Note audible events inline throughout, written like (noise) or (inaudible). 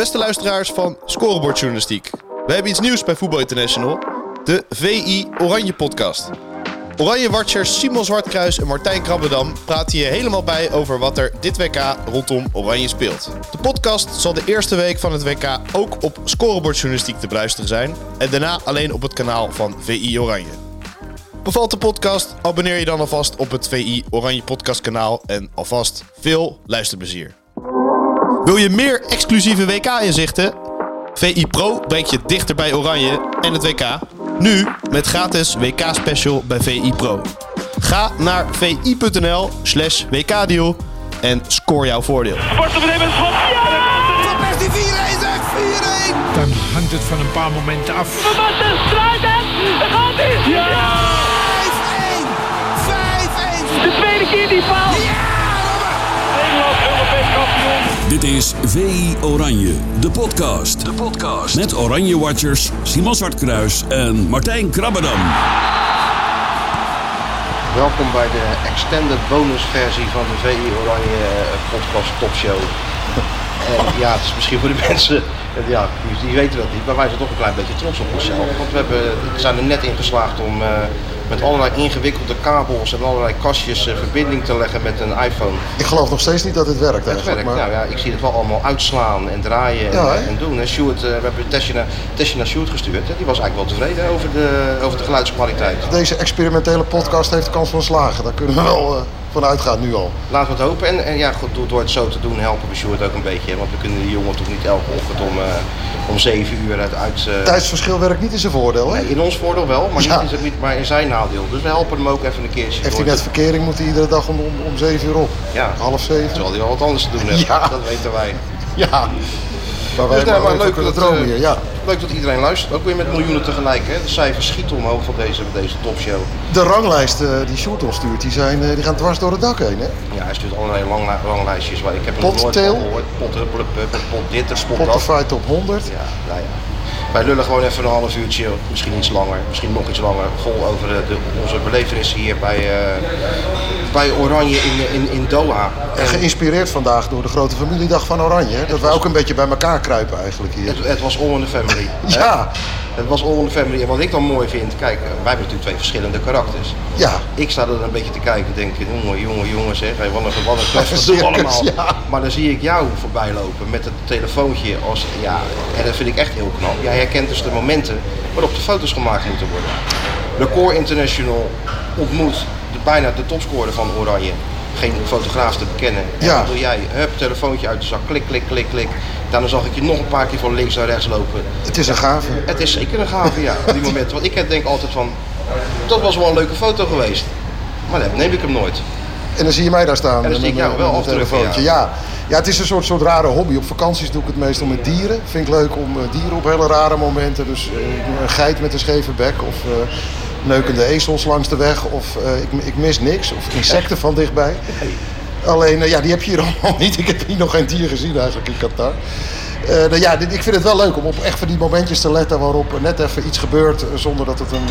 Beste luisteraars van Scorebordjournalistiek. We hebben iets nieuws bij Voetbal International. De VI Oranje podcast. Oranje Watchers Simon Zwartkruis en Martijn Krabbedam praten je helemaal bij over wat er dit WK rondom Oranje speelt. De podcast zal de eerste week van het WK ook op Scorebordjournalistiek te beluisteren zijn. En daarna alleen op het kanaal van VI Oranje. Bevalt de podcast? Abonneer je dan alvast op het VI Oranje podcast kanaal en alvast veel luisterplezier. Wil je meer exclusieve WK-inzichten? VI Pro brengt je dichter bij Oranje en het WK. Nu met gratis WK-special bij VI Pro. Ga naar vi.nl slash WK-deal en score jouw voordeel. Wordt meteen een schot. Ja! Van Persie 4-1 zeg, 4-1. Dan hangt het van een paar momenten af. Van Basten strijdt en daar gaat hij. Ja! 5-1. 5-1. De tweede keer die paal. Ja, Dit is VI Oranje, de podcast. De podcast. Met Oranje Watchers, Simon Zwartkruis en Martijn Krabbedam. Welkom bij de extended bonusversie van de VI Oranje eh, podcast topshow. (laughs) En ja, het is misschien voor de mensen, eh, ja, die, weten dat niet, maar wij zijn toch een klein beetje trots op onszelf. Want we, hebben, zijn er net in geslaagd om eh, met allerlei ingewikkelde kabels en allerlei kastjes eh, verbinding te leggen met een iPhone. Ik geloof nog steeds niet dat het werkt Het eigenlijk. werkt. maar Nou ja, ik zie het wel allemaal uitslaan en draaien en, Ja, en doen. En eh, we hebben een testje naar, testje naar gestuurd. hè. Die was eigenlijk wel tevreden over de, over de geluidskwaliteit. Deze experimentele podcast heeft de kans van slagen. Daar kunnen we wel eh, van uitgaan nu al. Laten we het hopen. En, en ja, goed, door, door het zo te doen helpen we Sjoerd ook een beetje. Want we kunnen die jongen toch niet elke ochtend om, eh, om 7 uur uit... uit eh, Tijdsverschil werkt niet in zijn voordeel. Hè? nee, in ons voordeel wel, maar, Ja. niet, in- niet, maar in zijn nadeel. Dus we helpen hem ook even een keertje. Heeft hij net verkering, moet hij iedere dag om, om, om 7 uur op. Ja. Half 7. Terwijl hij wel wat anders te doen. Ja. Dat weten wij. Ja. Maar wij Dus nee, maar maar even leuk dat, dromen eh, hier. Ja. Leuk dat iedereen luistert. Ook weer met miljoenen tegelijk. Hè. De cijfers schieten omhoog van deze, deze topshow. De ranglijsten die Sjoerd ons stuurt, die, zijn, eh, die gaan dwars door het dak heen. Hè? Ja, hij stuurt allerlei lang, ranglijstjes. Waar ik heb er nog Pot, nooit gehoord. Pot, huppelen, puppen, pot dit, dat. Spotify top 100. Ja, nou ja. Wij lullen gewoon even een half uurtje, misschien iets langer, misschien nog iets langer, vol over de, de- onze belevenissen hier bij, eh, bij Oranje in, in, in Doha. En geïnspireerd vandaag door de grote familiedag van Oranje. Dat wij ook een beetje bij elkaar kruipen eigenlijk hier. Het, het was all in the family. hè? Het was all in the family. En wat ik dan mooi vind, kijk, eh, wij hebben natuurlijk twee verschillende karakters. ja. Ik sta er een beetje te kijken en denk, jongen, jongen, jongen zeg, hey, wat een, wat een (laughs) allemaal. ja. Maar dan zie ik jou voorbij lopen met het telefoontje als, ja, en dat vind ik echt heel knap. Jij herkent dus de momenten waarop de foto's gemaakt moeten worden. Record International ontmoet de, bijna de topscorer van Oranje. Geen fotograaf te bekennen. En Ja. dan doe jij, hup, telefoontje uit de zak, klik, klik, klik, klik. Daarna zag ik je nog een paar keer van links naar rechts lopen. Het is een gave. Het is zeker een gave, ja, op die moment. Want ik denk altijd van, dat was wel een leuke foto geweest. Maar dan neem ik hem nooit. En dan zie je mij daar staan. En dan zie ik jou wel met mijn afdrukken, telefoontje. Ja. ja, het is een soort, soort rare hobby. Op vakanties doe ik het meestal met dieren. Vind ik leuk om eh, dieren op hele rare momenten. Dus eh, een geit met een scheve bek of eh, neukende ezels langs de weg. Of eh, ik, ik mis niks. Of insecten van dichtbij. Alleen, eh, ja, die heb je hier (laughs) allemaal niet. Ik heb hier nog geen dier gezien eigenlijk in Qatar. Eh, nou ja, ik vind het wel leuk om op echt van die momentjes te letten waarop net even iets gebeurt eh, zonder dat het een...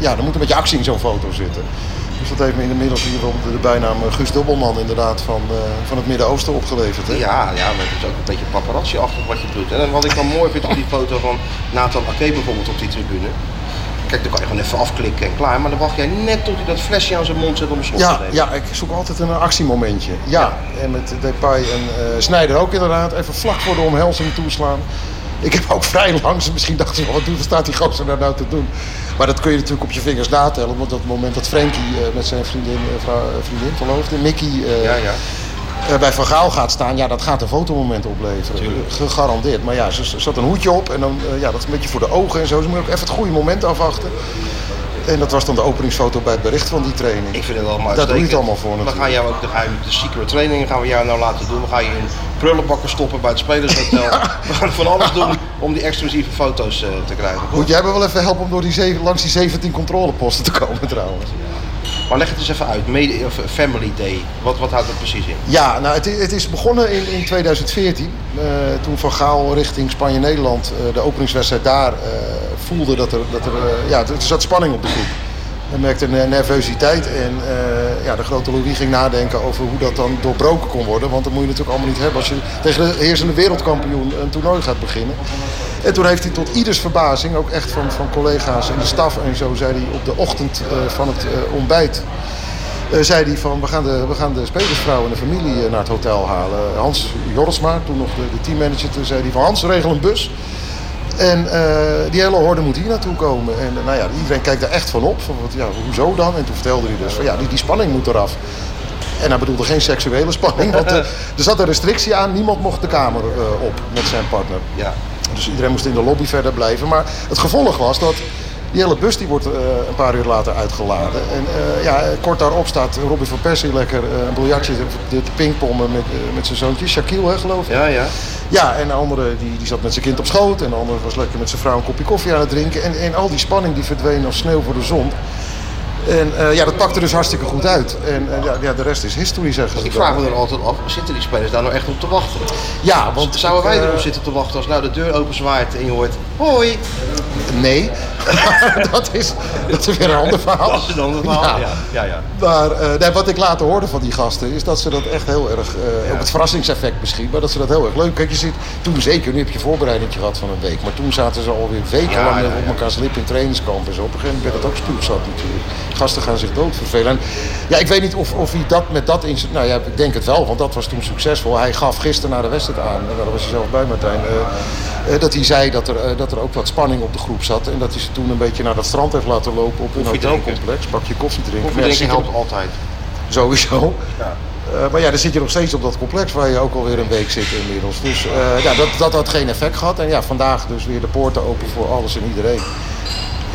ja, er moet een beetje actie in zo'n foto zitten. Dus dat heeft me inmiddels hier de, de bijnaam Guus Dubbelman inderdaad van, van het Midden-Oosten opgeleverd. Hè? Ja, ja, maar het is ook een beetje paparazzi-achtig wat je doet. En wat ik dan mooi vind op die foto van Nathan Ake bijvoorbeeld op die tribune. Kijk, dan kan je gewoon even afklikken en klaar. Maar dan wacht jij net tot hij dat flesje aan zijn mond zet om slot te nemen. ja, ik zoek altijd een actiemomentje. Ja, en met Depay en eh Snijder ook inderdaad. Even vlak voor de omhelzing toeslaan. Ik heb ook (laughs) vrij langs, misschien dachten ze wat doet- staat die gozer daar nou te doen? Maar dat kun je natuurlijk op je vingers natellen. Want op het moment dat Frenkie eh, met zijn vriendin, eh, vrouw, vriendin verloofde, Mickey, Ja, ja. Eh, bij Van Gaal gaat staan, ja, dat gaat een fotomoment opleveren. Tuurlijk. Gegarandeerd. Maar ja, ze ze zat een hoedje op en dan, eh, ja, dat is een beetje voor de ogen en zo. Dus moet ook even het goede moment afwachten. En dat was dan de openingsfoto bij het bericht van die training. Ik vind het allemaal Daar doe je het allemaal voor We natuurlijk. gaan jou ook de, de secret trainingen gaan we jou nou laten doen. We gaan je in prullenbakken stoppen bij het spelershotel. (laughs) We gaan van alles doen om die exclusieve foto's eh, te krijgen. Moet jij me wel even helpen om door die zeven, langs die 17 controleposten te komen trouwens? Maar leg het eens even uit. Eh, Family Day. Wat, wat houdt dat precies in? Ja, nou, het, het is begonnen in, in 2014. eh, toen Van Gaal richting Spanje-Nederland eh, de openingswedstrijd daar voelde dat er, dat er, ja, er zat spanning op de groep. Hij merkte een nervositeit en ja, de grote Louis ging nadenken over hoe dat dan doorbroken kon worden. Want dat moet je natuurlijk allemaal niet hebben als je tegen de heersende wereldkampioen een toernooi gaat beginnen. En toen heeft hij tot ieders verbazing, ook echt van, van collega's en de staf en zo, zei hij op de ochtend eh, van het eh, ontbijt. eh, zei hij van we gaan, de, we gaan de spelersvrouw en de familie naar het hotel halen. Hans Jorisma, toen nog de, de teammanager, toen zei hij van Hans regel een bus. En die hele horde moet hier naartoe komen. En nou ja, iedereen kijkt er echt van op. Van, wat, ja, hoezo dan? En toen vertelde hij dus van ja, die, die spanning moet eraf. En hij bedoelde geen seksuele spanning, want er zat een restrictie aan. Niemand mocht de kamer op met zijn partner. Ja. Dus iedereen moest in de lobby verder blijven. Maar het gevolg was dat die hele bus die wordt eh, een paar uur later uitgeladen. En eh, ja, kort daarop staat Robbie van Persie lekker eh, een biljartje te, pingpongen met, met zijn zoontje. Shaquille, hè, geloof ik. Ja, ja. Ja, en de andere die, die zat met zijn kind op schoot. En de andere was lekker met zijn vrouw een kopje koffie aan het drinken. En, en al die spanning die verdween als sneeuw voor de zon. En eh, ja, dat pakte dus hartstikke goed uit. En eh, ja, de rest is history, zeggen ze Ik dan. vraag me er altijd af, zitten die spelers daar nou echt op te wachten? Ja, want... Zouden wij eh, erop zitten te wachten als nou de deur open zwaait en je hoort... Hoi! Nee, (laughs) dat, is, dat is weer een ander verhaal. Dat is een ander verhaal. Ja. Ja, ja, ja. Maar eh, nee, wat ik later hoorde van die gasten is dat ze dat echt heel erg, eh, ook het verrassingseffect misschien, maar dat ze dat heel erg leuk. Kijk, je zit toen zeker, nu heb je voorbereiding gehad van een week, maar toen zaten ze alweer wekenlang op ja. elkaars lip in trainingskamp en zo. Op een gegeven moment werd het ook spuugzat natuurlijk. Gasten gaan zich doodvervelen. En ja, ik weet niet of, of hij dat met dat in nou ja, ik denk het wel, want dat was toen succesvol. Hij gaf gisteren na de wedstrijd aan, daar was hij zelf bij Martijn, eh, eh, dat hij zei dat er, eh, dat er ook wat spanning op de groep zat en dat hij ze toen een beetje naar dat strand heeft laten lopen op een hotelcomplex. Bakje koffie drinken. Koffie ja, drinken je- helpt altijd. Sowieso. Eh, maar ja, dan zit je nog steeds op dat complex waar je ook alweer een week zit inmiddels. Dus ja, dat, dat had geen effect gehad. En ja, vandaag dus weer de poorten open voor alles en iedereen.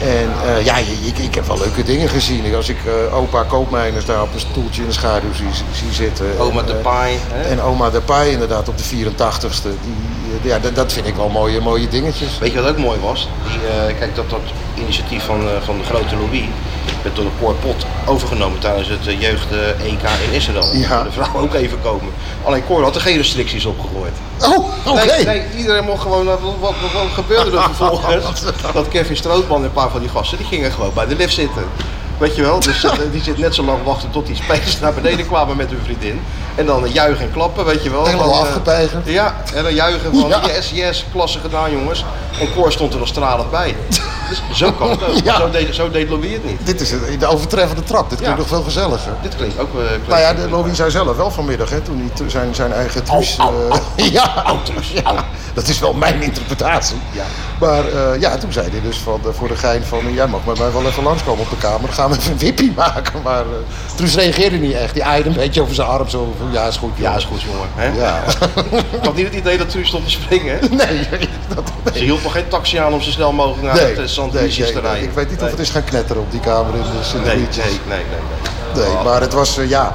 En eh, ja, ik, ik heb wel leuke dingen gezien. Als ik eh, opa Koopmeiners daar op een stoeltje in de schaduw zie, zie zitten. Oma de eh, paai. hè? En oma de Pai inderdaad op de 84ste. Die, eh, ja, dat, dat vind ik wel mooie, mooie dingetjes. Weet je wat ook mooi was? Die, kijk, dat, dat initiatief van, van de grote Louis werd door de Poor Pot overgenomen tijdens het eh, jeugd-EK in Israël. Ja. De vrouw ook even komen. Alleen Cor had er geen restricties op gegooid. Oh, oké. Nee, nee, iedereen mocht gewoon, wat, wat, wat, wat gebeurde er (laughs) vervolgens? dat Kevin Strootman en een paar van die gasten, die gingen gewoon bij de lift zitten. Weet je wel, dus eh, die zit net zo lang wachten tot die spelers naar beneden kwamen met hun vriendin. En dan juichen en klappen, weet je wel. Helemaal eh, afgepeigerd. Ja, en dan juichen van Ja. yes, yes, klasse gedaan jongens. En Cor stond er nog stralend bij. Dus zo kan het ook. (laughs) Ja. Zo, deed, zo deed Louis het niet. Dit is het- de overtreffende trap. Dit klinkt Ja. nog veel gezelliger. Dit klinkt ook... eh, klinkt Nou ja, de. Louis zei zelf wel vanmiddag, hè, toen hij zijn, zijn eigen truus... eh, (laughs) ja, ja, dat is wel mijn interpretatie. Ja. Maar ja, toen zei hij dus van, voor de gein van... jij mag met mij wel even langskomen op de kamer. Dan gaan even een wippie maken. Maar uh, Truus reageerde niet echt. Die aaide een beetje over zijn arm zo van, ja, is goed. Ja, is goed jongen. Hè? Ja. Ik had niet het idee dat Truus stond te springen. hè? (laughs) nee, (laughs) dat, Ze hield nog geen taxi aan om zo snel mogelijk naar nee, het Sint nee, te rijden. Ik weet niet of het is gaan knetteren op die kamer in de sint Nee, nee, nee, nee, nee. Nee, Oh. maar het was, eh, ja...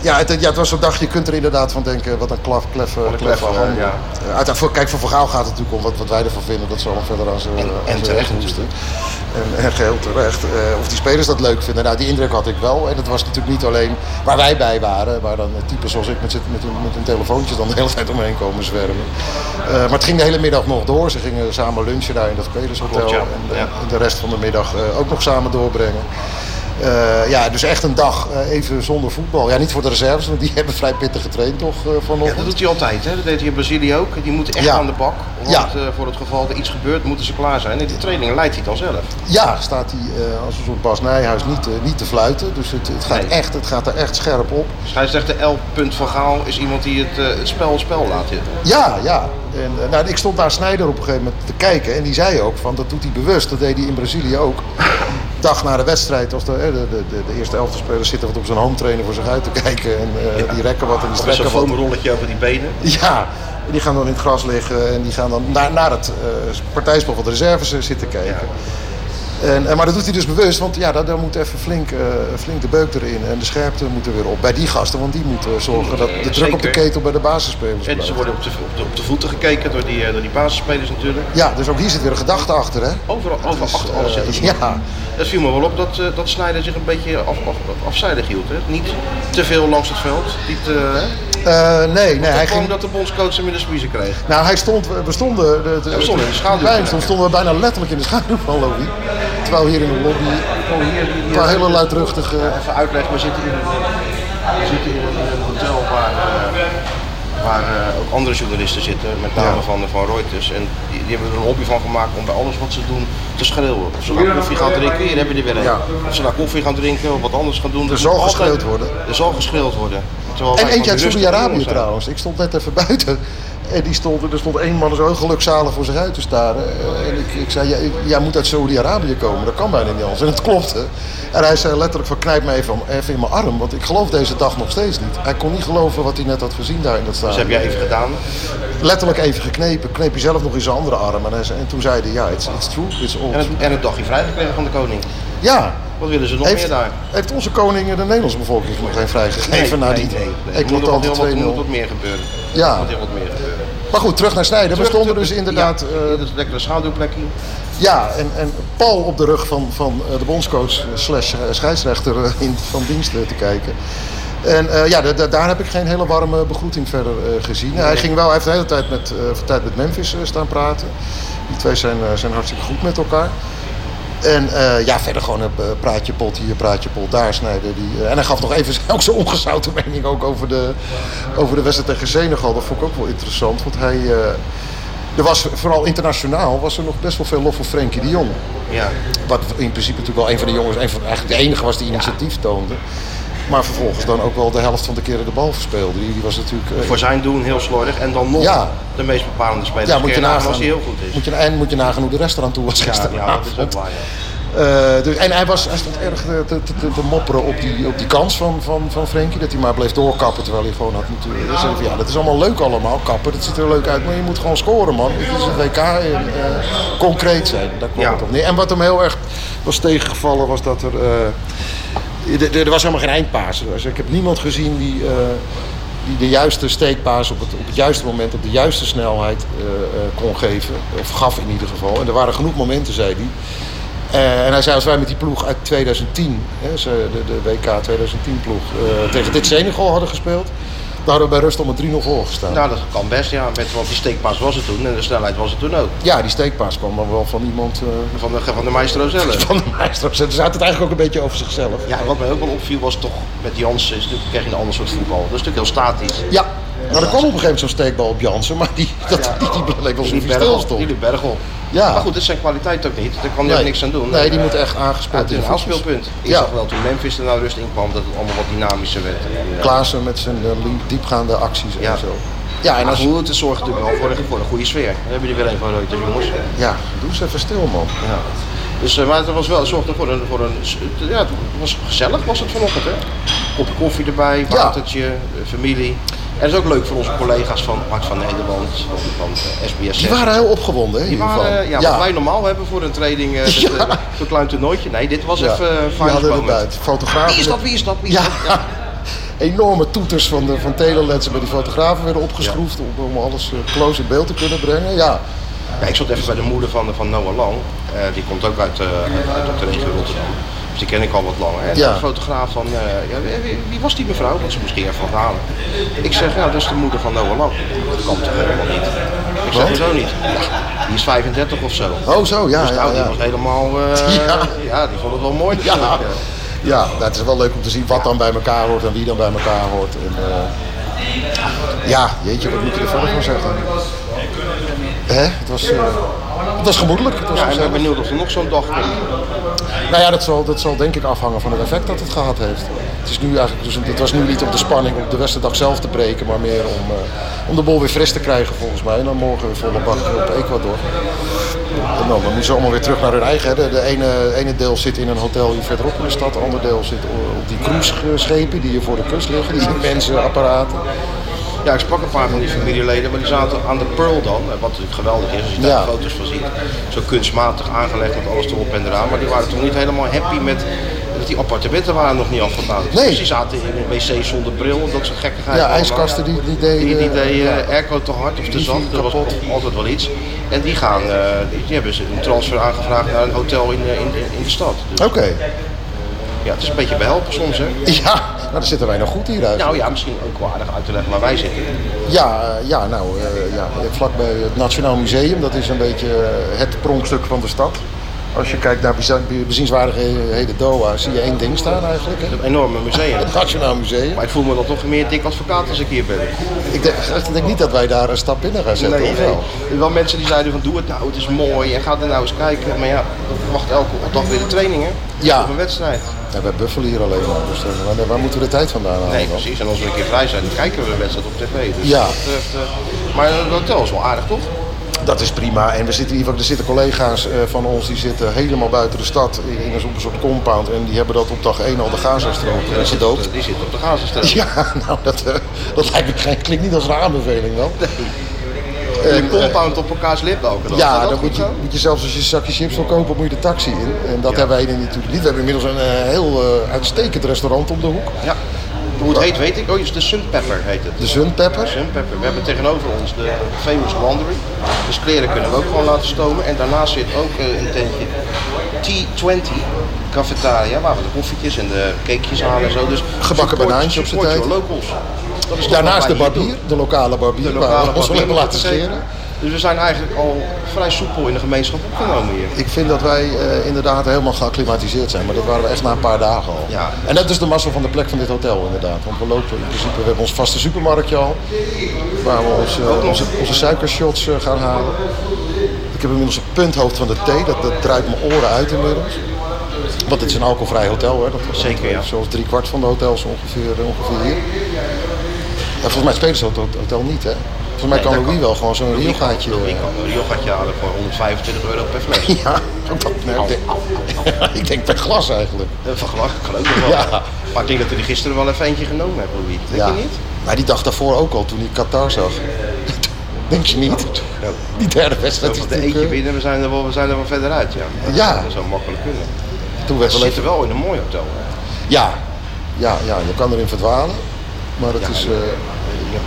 Ja het, ja, het was zo'n dag, je kunt er inderdaad van denken, wat een klaf, een kleffe, handen. ja. Eh, voor- kijk, voor Gaal gaat het natuurlijk om wat, wat wij ervan vinden. Dat zal hem verder aan zijn En- en terecht recht moesten. En, en geheel terecht. Eh, of die spelers dat leuk vinden, nou die indruk had ik wel. En het was natuurlijk niet alleen waar wij bij waren, waar dan types zoals ik met, met, een, met een telefoontje dan de hele tijd omheen komen zwermen. Eh, maar het ging de hele middag nog door. Ze gingen samen lunchen daar in dat spelershotel. Klopt, ja. En, de, Ja. en de rest van de middag eh, ook nog samen doorbrengen. Eh, ja, dus echt een dag eh, even zonder voetbal. Ja, niet voor de reserves, want die (laughs) hebben vrij pittig getraind toch eh, Ja, vanochtend. dat doet hij altijd. Hè? Dat deed hij in Brazilië ook. Die moeten echt Ja. aan de bak. Want Ja. voor het geval er iets gebeurt, moeten ze klaar zijn. En die trainingen leidt hij dan zelf. Ja, staat hij als een soort Bas Nijhuis niet, niet te fluiten. Dus het, het, gaat Nee. echt, het gaat er echt scherp op. Scheidsrechter L. Van Gaal is iemand die het, het spel spel laat. zitten. Ja, ja. En, eh, nou, ik stond daar Snijder op een gegeven moment te kijken. En die zei ook van dat doet hij bewust. Dat deed hij in Brazilië ook. (laughs) Dag na de wedstrijd, als de, eh, de, de, de, de eerste elfte spelers zitten wat op zijn home trainer voor zich uit te kijken. En eh, die rekken wat en die strekken wat. foamrolletje over die benen. Ja, die gaan dan in het gras liggen en die gaan dan naar, naar het partijspel van de reserves zitten kijken. En, en, maar dat doet hij dus bewust, want ja, daar, daar moet even flink, eh, flink de beuk erin. En de scherpte moet er weer op bij die gasten, want die moeten zorgen dat de druk op de ketel bij de basisspelers En blijft. ze worden op de, op de, op de voeten gekeken door die, eh, door die basisspelers natuurlijk. Ja, dus ook hier zit weer een gedachte achter, hè? Overal, overal Dus, achter alles eh, zit ja. Dat viel me wel op dat, eh, dat Snyder zich een beetje af, af, afzijdig hield. Hè? Niet te veel langs het veld. Niet, hè? Eh, nee, nee, hij hij ging... dat de bondscoach hem in de kreeg. Nou, hij stond, we stonden... De, de- we stonden in de schaduw. Stond, stonden we bijna letterlijk in de schaduw van Louis. Terwijl hier in de lobby Oh, hier, hier, een paar hele luidruchtige... Even uitleggen, we zitten in een, we zitten in een, in een hotel waar, eh, waar eh, ook andere journalisten zitten, met name Ja. van, van Reuters. En die, die hebben er een hobby van gemaakt om bij alles wat ze doen te schreeuwen. Of ze nou koffie gaan drinken, hier heb je er weer een. Ja. Of ze nou koffie gaan drinken of wat anders gaan doen. Er zal geschreeuwd worden. Er zal geschreeuwd worden. Terwijl En eentje uit Saudi-Arabië trouwens. Ik stond net even buiten. En die stond, er stond één man zo gelukzalig voor zich uit te staren. Eh, En ik, ik zei, jij, jij moet uit Saudi-Arabië komen. Dat kan bijna niet anders. En het klopte. En hij zei letterlijk van knijp me even, even in mijn arm. Want ik geloof deze dag nog steeds niet. Hij kon niet geloven wat hij net had gezien daar in dat Dus stadion. heb jij even gedaan. Letterlijk even geknepen. Kneep hij zelf nog in zijn andere arm. En, hij zei, en toen zei hij, ja, it's, it's true. It's all En het, en het dagje vrijgekregen van de koning. Ja. Wat willen ze nog Heeft, meer daar? heeft onze koning de Nederlandse bevolking nog geen vrijgegeven na die nee, nee. Er moet nog eclatante heel wat, moet 2-0? wat meer gebeuren. Ja. Er moet heel wat meer gebeuren. Maar goed, terug naar Snijden. We stonden dus inderdaad... Ja, eh, in het lekkere schaduwplekje. Ja, en, en Paul op de rug van, van eh, de bondscoach slash eh, scheidsrechter eh, in, van dienst te kijken. En ja, da- da- daar heb ik geen hele warme begroeting verder gezien. Hij, ging wel, hij heeft de hele tijd met, tijd met Memphis staan praten. Die twee zijn, zijn hartstikke goed met elkaar. En eh, ja, verder gewoon een eh, praatje pot hier, praatje pot daar snijden. Die, eh, en hij gaf nog even (laughs) ook zijn ongezouten mening ook over de, over de wedstrijd tegen Senegal. Dat vond ik ook wel interessant. Want hij, er was vooral internationaal was er nog best wel veel lof voor Frenkie de Jong. Ja. Wat in principe natuurlijk wel een van de jongens, een van, eigenlijk de enige was die initiatief toonde. Maar vervolgens dan ook wel de helft van de keren de bal verspeelde. Die, die was natuurlijk... eh, Voor zijn doen heel slordig. En dan nog Ja. de meest bepalende speler. ja, moet je nagaan. als hij heel goed is. Moet je, en moet je nagaan hoe de rest eraan toe was gisteren. ja, dat is ook waar. Ja. Eh, dus, en hij, was, hij stond erg te, te, te, te mopperen op die, op die kans van, van, van Frenkie. Dat hij maar bleef doorkappen terwijl hij gewoon had moeten... Dus ja, dat is allemaal leuk allemaal, kappen. Dat ziet er leuk uit, maar je moet gewoon scoren, man. Het is een WK en eh, concreet zijn. Daar kwam het op neer. En wat hem heel erg was tegengevallen was dat er... eh, er- was helemaal geen eindpaas. Dus ik heb niemand gezien die... eh, die de juiste steekpaas op het, op het juiste moment, op de juiste snelheid eh, kon geven. Of gaf in ieder geval. En er waren genoeg momenten, zei hij. En hij zei, als wij met die ploeg uit 2010, hè, de, de WK 2010 ploeg, tegen dit Senegal hadden gespeeld, we bij rust om een 3-0 voor gestaan. Nou, dat kan best, ja. Met, want die steekpaas was het toen en de snelheid was het toen ook. Ja, die steekpaas kwam dan wel van iemand eh, Van de, van de maestro zelf. (laughs) van de meester. Ze zaten het eigenlijk ook een beetje over zichzelf. Ja, en wat mij ook wel opviel was toch met Jansen, kreeg je een ander soort voetbal. Dat is natuurlijk heel statisch. Ja, maar er kwam op een gegeven moment zo'n steekbal op Jansen, maar die, dat, die, die bleek wel zo'n stil stond. die liep berg op. Ja. Maar goed, dat is zijn kwaliteit ook niet. Daar kan hij ook niks aan doen. Nee, die Eh, moet echt Ja, aangespeeld het is een afspeelpunt. Ik Ja. zag wel toen Memphis er nou rust in kwam dat het allemaal wat dynamischer werd. Eh, Klaassen met zijn eh, diepgaande acties en zo. Ja, en als, goed, het zorgt natuurlijk wel voor een, voor een goede sfeer. Dan heb je er weer een van Reuters, jongens. ja, doe eens even stil, man. Ja. Dus, eh, maar het was wel, het zorgde voor een, voor een, ja, het was gezellig was het vanochtend, hè? Kopje koffie erbij, watertje, eh, familie. En dat is ook leuk voor onze collega's van Hart van Nederland, van, van eh, SBS 6. Die waren heel opgewonden, hè? Die waren, ja, wat wij normaal hebben voor een training, eh, dit, (laughs) Ja. eh, zo'n klein toernooitje. Nee, dit was Ja, even uh, fijn hadden moment. erbij. Fotografen. Wie is dat, wie is dat, wie is Ja. dat? (laughs) Enorme toeters van, de, van telelensen bij die fotografen werden opgeschroefd om, om alles eh, close in beeld te kunnen brengen. Ja, Ja, ik zat even bij de moeder van, van Noah Lang. Eh, die komt ook uit, eh, uit, uit de regio Rotterdam. Dus die ken ik al wat langer. En Ja. de fotograaf van, eh, ja, wie, was die mevrouw? Want ze moest die even halen. Ik zeg, ja, dat is de moeder van Noah Lang. Dat kan toch helemaal niet? Ik zeg, hoezo niet? Ja, die is 35 of zo. oh zo, ja. dus ja, nou, die ja. was helemaal, eh, Ja. ja. die vond het wel mooi. Ja, eh. ja nou, het is wel leuk om te zien wat dan bij elkaar hoort en wie dan bij elkaar hoort. En, eh, ja, jeetje, wat moet je er verder van zeggen? Hè? Het, was, het was gemoedelijk. Het was Ja, ik ben benieuwd of er nog zo'n dag komt. Nou ja, dat zal, dat zal denk ik afhangen van het effect dat het gehad heeft. Het, is nu eigenlijk, dus het was nu niet om de spanning op de wedstrijddag zelf te breken, maar meer om, eh, om de bol weer fris te krijgen volgens mij. En dan morgen weer volle bak op Ecuador. En dan, dan moeten ze allemaal weer terug naar hun eigen. Hè. De, de ene, ene deel zit in een hotel hier verderop in de stad, het andere deel zit op die cruiseschepen die hier voor de kust liggen, die mensenapparaten. Ja, ik sprak een paar van die familieleden, maar die zaten aan de Pearl dan. eh, Wat natuurlijk geweldig is, als je daar Ja. foto's van ziet. Zo kunstmatig aangelegd met alles erop en eraan. Maar die waren toch niet helemaal happy met dat die appartementen waren nog niet afgebouwd. Nee. Dus die zaten in een wc zonder bril, dat soort gekkigheid. Ja, ijskasten die, die deden... Die, die deden ja. eh, airco te hard of te viel er was altijd wel iets. En die, gaan, eh, die, hebben ze een transfer aangevraagd naar een hotel in, eh, in, in de stad. Dus, Oké. ja, het is een beetje behelpen soms, hè. Ja, nou dan zitten wij nog goed hier uit. Nou ja, misschien ook wel aardig uit te leggen waar wij zitten. Ja, eh, ja nou, eh, ja, vlakbij het Nationaal Museum, dat is een beetje eh, het pronkstuk van de stad. Als je kijkt naar bezienswaardigheden Doha, zie je één ding staan eigenlijk. Hè? Een enorme museum. (laughs) Het Nationaal Museum. Maar ik voel me dan toch meer dik advocaat als ik hier ben. Ik denk, ik denk niet dat wij daar een stap binnen gaan zetten. Nee, nee. wel? Mensen die zeiden van doe het nou, het is mooi en ga er nou eens kijken. Maar ja, wacht elke dag weer de trainingen. Ja. Of een wedstrijd. Ja, wij buffelen hier alleen maar. Dus eh, waar, waar moeten we de tijd vandaan halen? Nee, precies. En als we een keer vrij zijn, dan kijken we de wedstrijd op tv. Dus Ja. dat betreft, eh, maar het hotel is wel aardig, toch? Dat is prima. En we zitten hier, er zitten collega's eh, van ons die zitten helemaal buiten de stad in een, soort compound. En die hebben dat op dag 1 al de Gazastrook gedoopt. op- Die zit op de Gazastrook. Ja, (laughs) nou dat, eh, dat lijkt me geen, klinkt niet als een aanbeveling En, de eh, compound op elkaar slip ook. Dan. Ja, dan moet je, moet je zelfs als je een zakje chips wil kopen, moet je de taxi in. En dat hebben wij hier natuurlijk niet. We hebben inmiddels een heel uitstekend restaurant om de hoek. Ja. Hoe het heet weet ik. Oh, is de Sun Pepper heet het. De Sunpepper. Sun Pepper. We hebben tegenover ons de famous laundry. Dus kleren kunnen we ook gewoon laten stomen. En daarnaast zit ook eh, een tentje T20 cafetaria, waar we de koffietjes en de cakejes halen en zo. Dus Gebakken banaantje op z'n support tijd. locals. Daarnaast de barbier, de lokale barbier, De waar lokale we ons hebben barbier laten scheren. Dus we zijn eigenlijk al vrij soepel in de gemeenschap opgenomen hier. Ik vind dat wij eh, inderdaad helemaal geacclimatiseerd zijn, maar dat waren we echt na een paar dagen al. Ja. En dat is de massa van de plek van dit hotel inderdaad. Want we lopen in principe, we hebben ons vaste supermarktje al, waar we ons, onze, onze suikershots eh, gaan halen. Ik heb inmiddels een punthoofd van de thee, dat, dat draait mijn oren uit inmiddels. Want het is een alcoholvrij hotel, hè. Dat, Zeker, ja. Zoals drie kwart van de hotels ongeveer, eh, ongeveer hier. Volgens mij spelen ze het hotel niet, hè. Volgens mij Nee, kan Louis kan. wel gewoon zo'n riogaatje... Louis kan een riogatje halen voor 125 euro per fles. (laughs) Ja, ook dat, nee, ik, denk, ik denk per glas eigenlijk. Eh, Van geloof het wel. Ja. Maar ik denk dat hij er gisteren wel even eentje genomen heeft, Louis. Denk ja. je niet? Maar die dag daarvoor ook al, toen hij Qatar zag. (laughs) Denk je niet? Die derde wedstrijd is Dat we er eentje eh, binnen, we zijn er wel, we zijn er wel verder uit, ja. Ja. Dat zou makkelijk kunnen. Toen We zitten wel in een mooi hotel. Hè. Ja, ja, ja, je kan erin verdwalen. Maar het Ja, is... eh, Ja,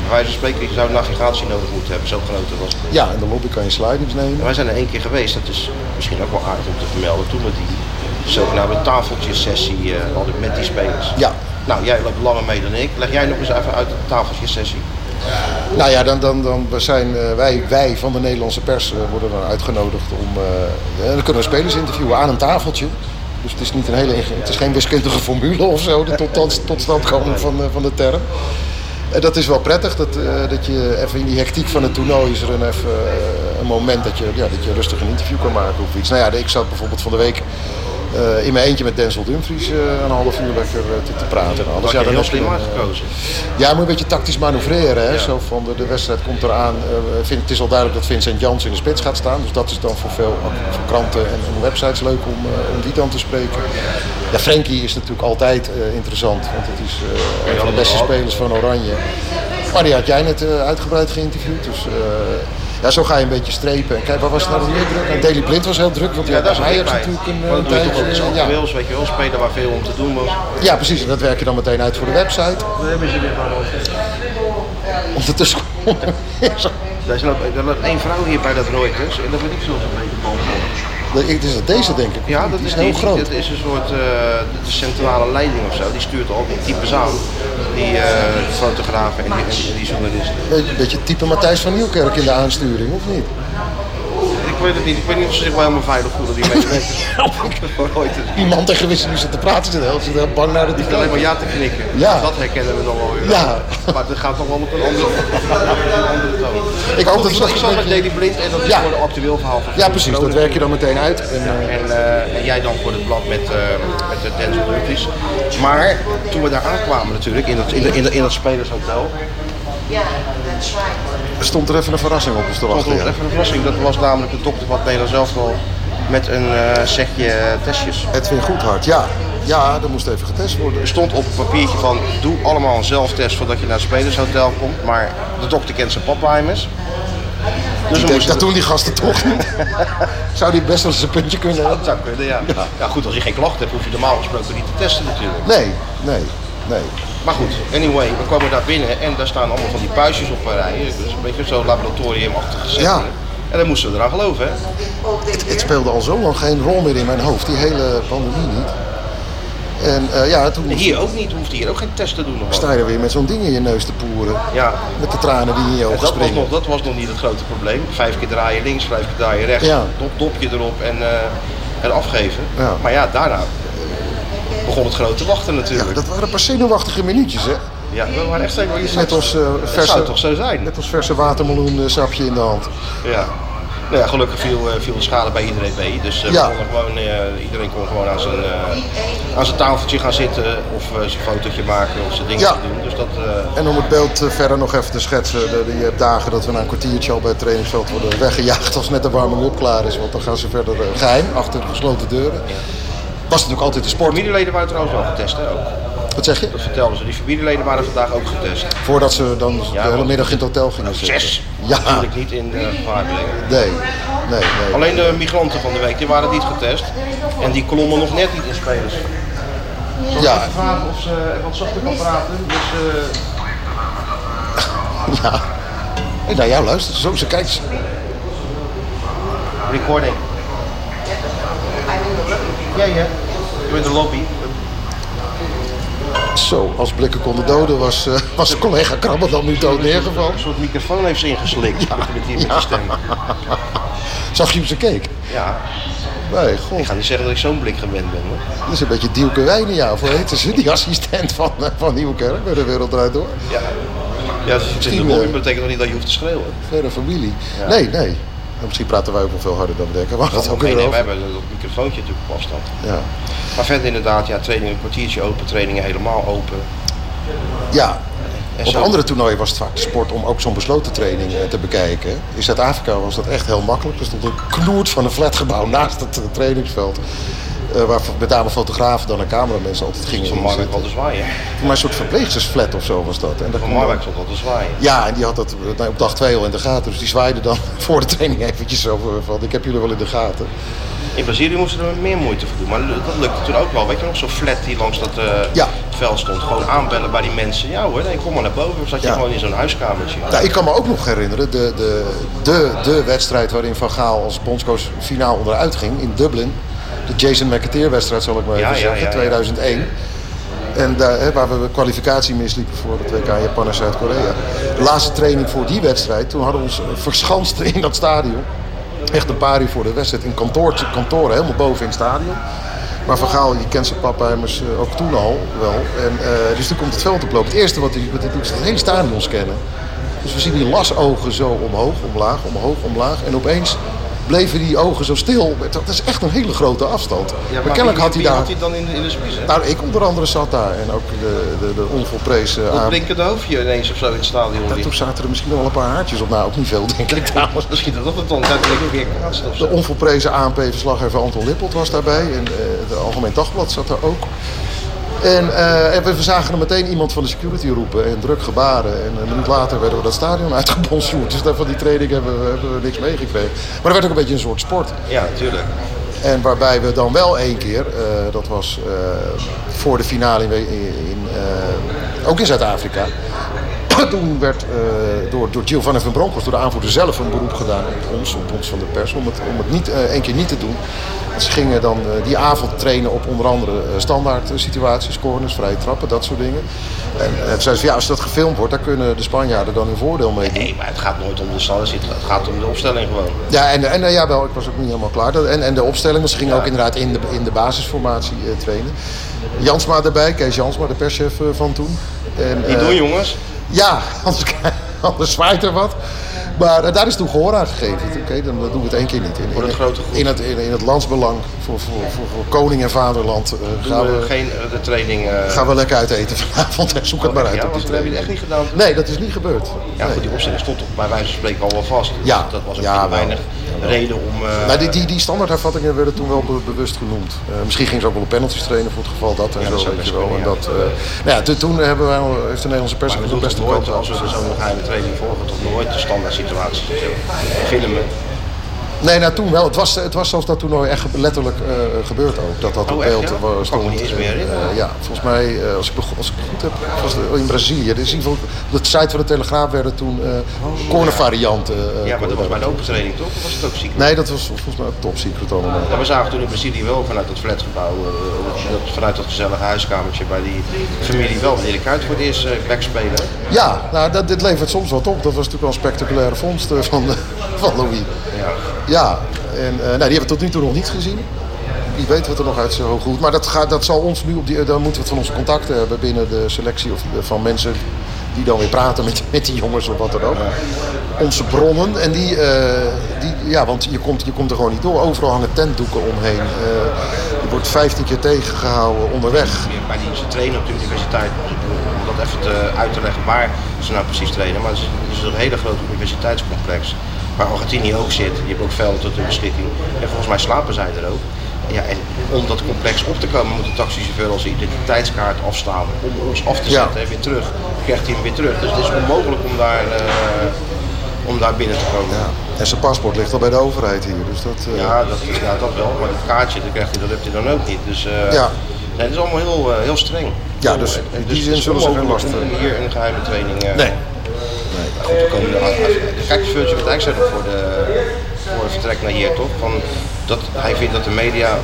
bij wijze van spreken, je zou navigatie nodig moeten hebben, zo groot was het. ja, in de lobby kan je slidings nemen. En wij zijn er één keer geweest, dat is misschien ook wel aardig om te vermelden, toen we die zogenaamde tafeltjessessie eh hadden met die spelers. Ja. Nou, jij loopt langer mee dan ik. Leg jij nog eens even uit de tafeltjessessie. Nou ja, dan, dan, dan zijn eh, wij, wij van de Nederlandse pers eh, worden dan uitgenodigd om... eh, dan kunnen we spelers interviewen aan een tafeltje. Dus het is, niet een hele, het is geen wiskundige formule of zo, de tot, tot, stand komen van, van de term. En dat is wel prettig, dat, eh, dat je even in die hectiek van het toernooi is er een, even, eh, een moment dat je, ja, dat je rustig een interview kan maken of iets. Nou ja, ik zat bijvoorbeeld van de week eh, in mijn eentje met Denzel Dumfries eh, een half uur lekker eh, te, te praten. en alles. Ja, dan heel je slim eh, uitgekozen. ja, moet een beetje tactisch manoeuvreren. Hè? Ja. Zo van de, de wedstrijd komt eraan. Eh, vind, het is al duidelijk dat Vincent Jans in de spits gaat staan. Dus dat is dan voor veel voor kranten en, en websites leuk om, eh, om die dan te spreken. Ja, Frenkie is natuurlijk altijd eh, interessant. Want het is eh, een van de beste spelers van Oranje. Maar die had jij net eh, uitgebreid geïnterviewd. Dus eh, ja, zo ga je een beetje strepen. En kijk, waar was het nou nog meer druk? En Daily Blind was heel druk. Want ja, is hij bij. natuurlijk een, Maar een dat tijdje... ja. weet je wel, spelen waar veel om te doen was. ja, precies. En dat werk je dan meteen uit voor de website. (laughs) Daar hebben ze weer van. Ondertussen Er is nog, er loopt één vrouw hier bij dat Reuters en dat weet ik zo'n beetje boven. Het is dat deze, denk ik. Ja, dat is, heel groot. Dat is een soort eh, de centrale leiding of zo. Die stuurt al die types aan. Die eh, fotografen en die, en die journalisten. Beetje type Matthijs van Nieuwkerk in de aansturing, of niet? Ik weet het niet. Ik weet niet of ze zich wel helemaal veilig voelen, die mensen. Reuters. Die man tegen wie ze nu zit te praten zit heel, zit heel bang naar de Die alleen maar ja te knikken. Ja. Dat herkennen we nog wel weer. Ja. Maar dat gaat toch wel op een andere, (laughs) toon. Ik hoop dat zat een met Daily Blind en dat is voor een actueel verhaal van Ja, precies. Dat werk je dan meteen uit. En, eh, En, eh, en jij dan voor het blad met, eh met de Denzel Dumfries. Maar toen we daar aankwamen natuurlijk, in dat, in, de- in, de- in dat spelershotel, stond er even een verrassing op ons te wachten. nog Ja. even een verrassing. Dat was namelijk de dokter van het Nederlands elftal met een eh setje testjes. Edwin Goedhart, ja. Ja, er moest even getest worden. Er stond op een papiertje van, doe allemaal een zelftest voordat je naar het spelershotel komt. Maar de dokter kent zijn pappenheimers. Dus Ik denk, dat doen die gasten toch niet. (laughs) Zou die best wel eens een puntje kunnen Dat hebben? zou kunnen, ja. ja. goed, als je geen klachten hebt, hoef je normaal gesproken niet te testen natuurlijk. Nee, nee, nee. Maar goed, anyway, we komen daar binnen en daar staan allemaal van die puistjes op een rij. Dus een beetje zo'n laboratoriumachtige setting. Ja. En dan moesten we eraan geloven, hè? Het, het speelde al zo lang geen rol meer in mijn hoofd, die hele pandemie niet. En eh, ja, toen En hier ook niet, hoefde hier ook geen test te doen. Wat. sta je er weer met zo'n ding in je neus te poeren. Ja, Met de tranen die in je en ogen dat was, nog, dat was nog niet het grote probleem. Vijf keer draaien links, vijf keer draaien rechts, Ja. dop, dopje erop en, eh, en afgeven. Ja. Maar ja, daarna begon het grote wachten Ja, natuurlijk. dat waren een paar zenuwachtige minuutjes, hè? Ja, we waren echt zeker. Je Net als, verse- zou toch zo zijn? Net als verse watermeloen eh, sapje in de hand. Ja. Nou ja, gelukkig viel, eh, viel de schade bij iedereen mee. Dus eh, Ja. gewoon, iedereen kon gewoon aan zijn, aan zijn tafeltje gaan zitten of zijn fotootje maken of zijn dingen Ja. doen. Dus dat, En om het beeld verder nog even te schetsen. Je hebt dagen dat we na een kwartiertje al bij het trainingsveld worden weggejaagd als net de warming-up klaar is. Want dan gaan ze verder eh, geheim, achter gesloten deuren. Was natuurlijk altijd de sport. familieleden waren trouwens wel getest, hè, ook. Wat zeg je? Dat vertelden ze. Die familieleden waren vandaag ook getest. Voordat ze dan de hele middag in het hotel gingen zitten. Zes. Ja, Natuurlijk niet in uh, gevaar brengen. nee, nee, nee. Alleen de migranten van de week, die waren niet getest. En die klommen nog net niet in spelers. Ja, Vragen of ze wat zachter kan praten. Dus, eh, (laughs) ja. Hey, nou ja, luister, zo, ze kijkt. ze. recording. Ja, ja. Door de lobby. Zo, als blikken konden doden was, eh, (laughs) was collega Krabbel dan nu dood neergevallen. Een soort microfoon heeft ze ingeslikt. Met die met die stem. Zag je hoe ze keek? Ja, Nee, god. ik ga niet zeggen dat ik zo'n blik gewend ben. Hoor. Dat is een beetje Dielke Wijnen, of hoe heet ze? Die assistent van, eh, van Nieuwkerk bij de Wereld Draait Door. Ja, ja als je in de lobby eh, betekent nog niet dat je hoeft te schreeuwen. Verder familie. Nee, nee. Misschien praten wij ook wel veel harder dan we denken. Maar dat ook nee, nee, wij hebben dat microfoontje natuurlijk op afstand. Ja. Maar verder inderdaad, ja, trainingen een kwartiertje open, trainingen helemaal open. ja. En Op zo- andere toernooien was het vaak de sport om ook zo'n besloten training eh, te bekijken. In Zuid-Afrika was dat echt heel makkelijk. Er stond een knoert van een flatgebouw (laughs) naast het eh, trainingsveld. Eh, waar met name fotografen dan en cameramensen altijd gingen Van Marwijk te zwaaien. Maar een soort verpleegstersflat of zo was dat. En daar Van Marwijk wel te zwaaien. Ja, en die had dat eh, nou, op dag twee al in de gaten. Dus die zwaaide dan (laughs) voor de training eventjes over van ik heb jullie wel in de gaten. In Brazilië moesten er meer moeite voor doen. Maar dat lukte toen ook wel. Weet je nog, zo'n flat die langs dat eh, Ja. veld stond. Gewoon aanbellen bij die mensen. Ja hoor, nee, kom maar naar boven. Dan zat je Ja. gewoon in zo'n huiskamertje. Nou, ik kan me ook nog herinneren, de, de, de, de wedstrijd waarin Van Gaal als bondscoach finaal onderuit ging in Dublin. De Jason McAteer wedstrijd zal ik maar even Ja, zeggen, ja, ja. 2001. En daar, hè, waar we kwalificatie misliepen voor het WK Japan en Zuid-Korea. De laatste training voor die wedstrijd, toen hadden we ons verschanst in dat stadion. Echt een paar uur voor de wedstrijd in kantoor, kantoren, helemaal boven in het stadion. Maar Van Gaal, je kent zijn papheimers eh, ook toen al wel. En, eh, dus toen komt het veld oplopen. Het eerste wat hij, wat hij doet is het hele stadion scannen. Dus we zien die lasogen zo omhoog, omlaag, omhoog, omlaag. En opeens bleven die ogen zo stil. Dat is echt een hele grote afstand. maar kennelijk had hij daar... had hij dan in, de- de? Nou, ik onder andere zat daar. En ook de, de, de onvolprezen dat aan... blinkende hoofdje ineens of zo in het stadion. Ja, toen zaten er misschien wel een paar haartjes op. Nou, ook niet veel, denk ik (laughs) trouwens. Misschien dat het dan weer De onvolprezen ANP-verslaggever Anton Lippold was daarbij. En eh het Algemeen Dagblad zat daar ook. En, eh, en we zagen er meteen iemand van de security roepen en druk gebaren. En een minuut later werden we dat stadion (laughs) uitgebonsjoerd. Dus daar van die training hebben we, hebben we niks meegekregen. Maar dat werd ook een beetje een soort sport. Ja, natuurlijk. En waarbij we dan wel één keer, eh, dat was eh, voor de finale in, in, ook in Zuid-Afrika. Toen werd eh, door, door van Bronckhorst, door de aanvoerder zelf, een beroep gedaan op ons, op ons van de pers, om het, om het niet, eh, één keer niet te doen. En ze gingen dan eh, die avond trainen op onder andere standaard situaties, corners, vrije trappen, dat soort dingen. En toen zeiden ze, ja, als dat gefilmd wordt, dan kunnen de Spanjaarden dan hun voordeel mee doen. Nee, maar het gaat nooit om de stand. Het gaat om de opstelling gewoon. Ja, en, en ja, wel, ik was ook niet helemaal klaar. Dat- En, en de opstelling, want ze gingen Ja. ook inderdaad in de, in de basisformatie trainen. Jansma erbij, Kees Jansma, de perschef van toen. En, eh, doen jongens. Ja, anders, (laughs) anders zwaait er wat. Maar eh, daar is toen gehoor aan gegeven. Oké, dan doen we het één keer niet. In, in- goed. in, het, in, in het landsbelang, voor, voor, voor, voor koning en vaderland, eh, gaan, we we, geen eh, de training. gaan we lekker uit eten vanavond. En zoek het maar uit Ja, op die hebben het training. echt niet gedaan. Nee, dat is niet gebeurd. Ja, Nee. goed, die opstelling stond toch bij wijze van spreken al wel vast. Dus Ja. dat was ook Ja, wel. Reden om. Nou, die, die, die standaardhervattingen werden toen wel be- bewust genoemd. Eh, misschien ging ze ook wel op penalties trainen voor het geval dat en Ja, zo, weet je wel. En dat, eh, nou ja, toen- hebben wij, heeft de Nederlandse pers Maar doen best nooit, als we zo'n geheime training volgen, toch nooit de standaard situaties filmen. Nee, nou toen wel. Het was, het was zelfs dat toernooi echt letterlijk eh, gebeurd ook. Dat dat op Oh, echt, beeld ja? eh, me stond. niet eens meer En, herinneren. eh, ja, volgens mij, eh, als, ik, als ik het goed heb, was het in Brazilië. Dus in ieder geval, op de site van de Telegraaf werden toen eh cornervarianten. eh, Ja, maar dat was bij de eh, open training toch? Of was het ook ziek? Nee, dat was volgens mij top secret allemaal. Ja, we zagen toen in Brazilië wel vanuit het flatgebouw, eh, dat, vanuit dat gezellige huiskamertje bij die familie wel Erik Kuyt voor het eerst eh, backspelen. Ja, nou, dat, dit levert soms wat op. Dat was natuurlijk wel een spectaculaire vondst eh, van, van Louis. Ja. Ja, en eh, nou, die hebben we tot nu toe nog niet gezien. wie weet wat er nog uit zijn hoge hoed. Maar dat, gaat, dat zal ons nu op die. Dan moeten we het van onze contacten hebben binnen de selectie of de- van mensen die dan weer praten met, (laughs) met die jongens of wat dan ook. Onze bronnen. En die, eh, die ja, want je komt, je komt er gewoon niet door. Overal hangen tentdoeken omheen. Eh, je wordt 15 keer tegengehouden onderweg. Bij die, trainen op de universiteit, om dat even te, uit te leggen waar ze nou precies trainen. Maar het is, het is een hele grote universiteitscomplex. Waar Argentinië ook zit. Je hebt ook velden tot hun beschikking. En volgens mij slapen zij er ook. Ja, en om dat complex op te komen moet de taxichauffeur als identiteitskaart afstaan. Om ons af te Ja. zetten en weer terug. Krijgt hij hem weer terug. Dus het is onmogelijk om daar, eh, om daar binnen te komen. Ja. En zijn paspoort ligt al bij de overheid hier. Dus dat, eh, Ja, dat, ja, dat wel. Maar dat kaartje, dat, krijgt hij, dat heeft hij dan ook niet. Dus eh, Ja. nee, het is allemaal heel, heel streng. Ja, dus in en die zin het zullen ze geen onmogelijk last hebben. hier een geheime training... Nee. Goed, we komen er Kijk, de wat eigenlijk zei nog voor, de, voor het vertrek naar hier, toch? Van, dat, hij vindt dat de media...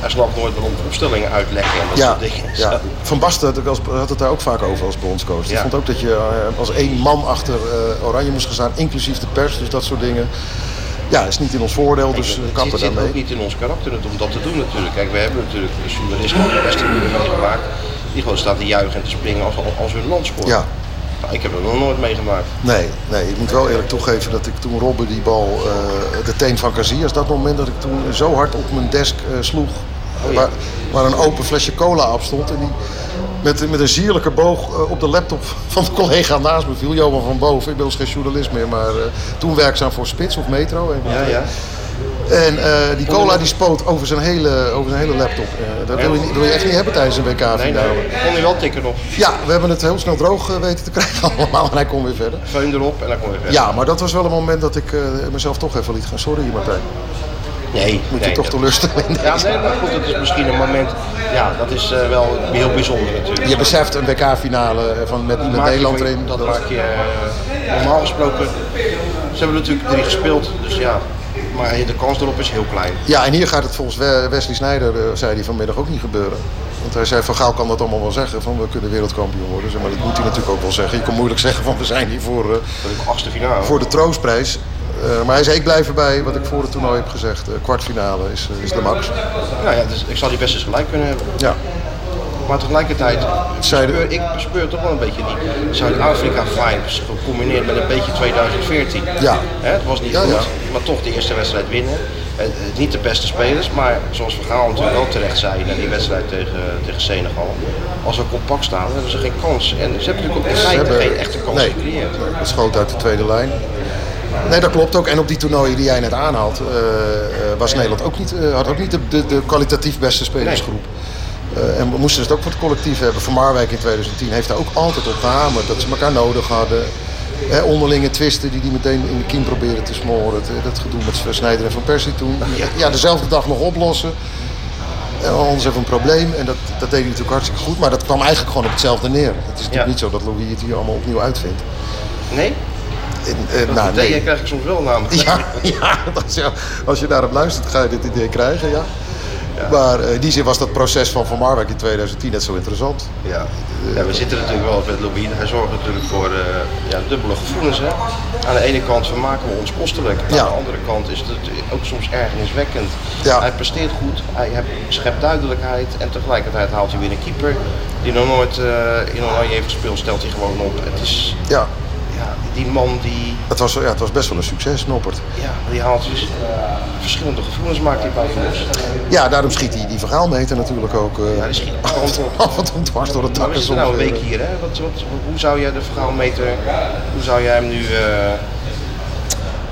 Hij snapt nooit waarom opstellingen uitlekken en dat Ja, soort dingen. ja. (laughs) Van Basten had, als, had het daar ook vaak over als bondscoach. Die Ja. vond ook dat je eh, als één man achter eh, Oranje moest gaan staan, inclusief de pers. Dus dat soort dingen. Ja, is niet in ons voordeel, dus Ik- eh, het kappen zit, zit daarmee. ook niet in ons karakter om dat te doen natuurlijk. Kijk, we hebben natuurlijk de journalisten de wedstrijden meegemaakt. Die gewoon staan te juichen en te springen als, als hun land scoort. Ja. Nou, ik heb dat nog nooit meegemaakt. Nee, nee, ik moet wel eerlijk toegeven dat ik toen Robben die bal, eh, de teen van Casillas, dat moment dat ik toen zo hard op mijn desk eh, sloeg. Oh, ja. waar, waar een open flesje cola op stond. En die met, met een sierlijke boog eh, op de laptop van de collega naast me viel. Johan van Boven, inmiddels geen journalist meer, maar toen werkzaam voor Spits of Metro. de Ja, ja. En eh, die cola die spoot over zijn hele, over zijn hele laptop. Eh, dat wil je, niet- wil je echt niet hebben tijdens een WK-finale. nee. Kon hij wel tikken op. Ja, we hebben het heel snel droog eh, weten te krijgen (laughs) allemaal en hij kon weer verder. Feun erop en dan kon je verder. Ja, maar dat was wel een moment dat ik mezelf toch even liet gaan. Sorry Martijn, Nee, moet nee, je toch dat- teleurstellen in Ja, nee, maar goed, dat is misschien een moment. Ja, dat is wel heel bijzonder natuurlijk. Je beseft een WK-finale van met, Nederland erin. Dat dat- maak je normaal gesproken. Ze hebben natuurlijk drie gespeeld, dus ja. Maar de kans erop is heel klein. Ja, en hier gaat het volgens We- Wesley Sneijder, eh, zei hij vanmiddag, ook niet gebeuren. Want hij zei van Gaal kan dat allemaal wel zeggen, van we kunnen wereldkampioen worden. Zeg Maar dat moet hij natuurlijk ook wel zeggen. Je kan moeilijk zeggen van we zijn hier voor, eh, de finale. voor de troostprijs. Eh, maar hij zei ik blijf erbij wat ik voor het toernooi heb gezegd. Kwartfinale is, is de max. Nou ja, dus ik zal die best eens gelijk kunnen hebben. Ja, Maar tegelijkertijd bespeur, ik bespeur toch wel een beetje die Zuid-Afrika vibes gecombineerd met een beetje 2014. Ja. Het was niet Ja, goed, ja. maar toch de eerste wedstrijd winnen. Eh, niet de beste spelers, maar zoals Vergaal natuurlijk wel terecht zei na die wedstrijd tegen, tegen Senegal. Als we compact staan, hebben ze geen kans. En ze hebben natuurlijk ook in feite geen echte kans nee, gecreëerd. het schoot uit de tweede lijn. Nee, dat klopt ook. En op die toernooien die jij net aanhaalt, eh, was Nederland ook niet, had ook niet de, de, de kwalitatief beste spelersgroep. Eh, en we moesten het ook voor het collectief hebben. Van Marwijk in 2010 heeft daar ook altijd op gehamerd dat ze elkaar nodig hadden. Hè, onderlinge twisten die die meteen in de kiem proberen te smoren. Het, dat gedoe met Snijder en Van Persie toen. Ja, dezelfde dag nog oplossen. En anders even een probleem. En dat, dat deed hij natuurlijk hartstikke goed. Maar dat kwam eigenlijk gewoon op hetzelfde neer. Het is natuurlijk Ja. niet zo dat Louis het hier allemaal opnieuw uitvindt. Nee? En, eh, Dat nou, idee nee. krijg ik soms wel namelijk. (laughs) Ja, ja, is, ja, als je hem luistert ga je dit idee krijgen, ja. Maar eh, in die zin was dat proces van Van Marwijk in 2010 net zo interessant. Ja. ja, we zitten natuurlijk wel met Louis. Hij zorgt natuurlijk voor eh, ja, dubbele gevoelens. Hè? Aan de ene kant vermaken we ons kostelijk. Aan Ja. de andere kant is het ook soms ergerniswekkend. Ja. Hij presteert goed, hij heeft- schept duidelijkheid. En tegelijkertijd haalt hij weer een keeper die nog nooit eh, in Oranje heeft gespeeld, stelt hij gewoon op. Het is, Ja, ja, die man die, het was, ja, het was best wel een succes, Noppert. ja, die haalt dus verschillende gevoelens maakt hij buiten ons. Ja, daarom schiet die, die verhaalmeter natuurlijk ook eh, Ja, die schiet af en toe dwars door het dak. Nou, we en zitten nou een soms, week eh, hier, hè? Wat, wat, hoe zou jij de verhaalmeter, hoe zou jij hem nu, eh,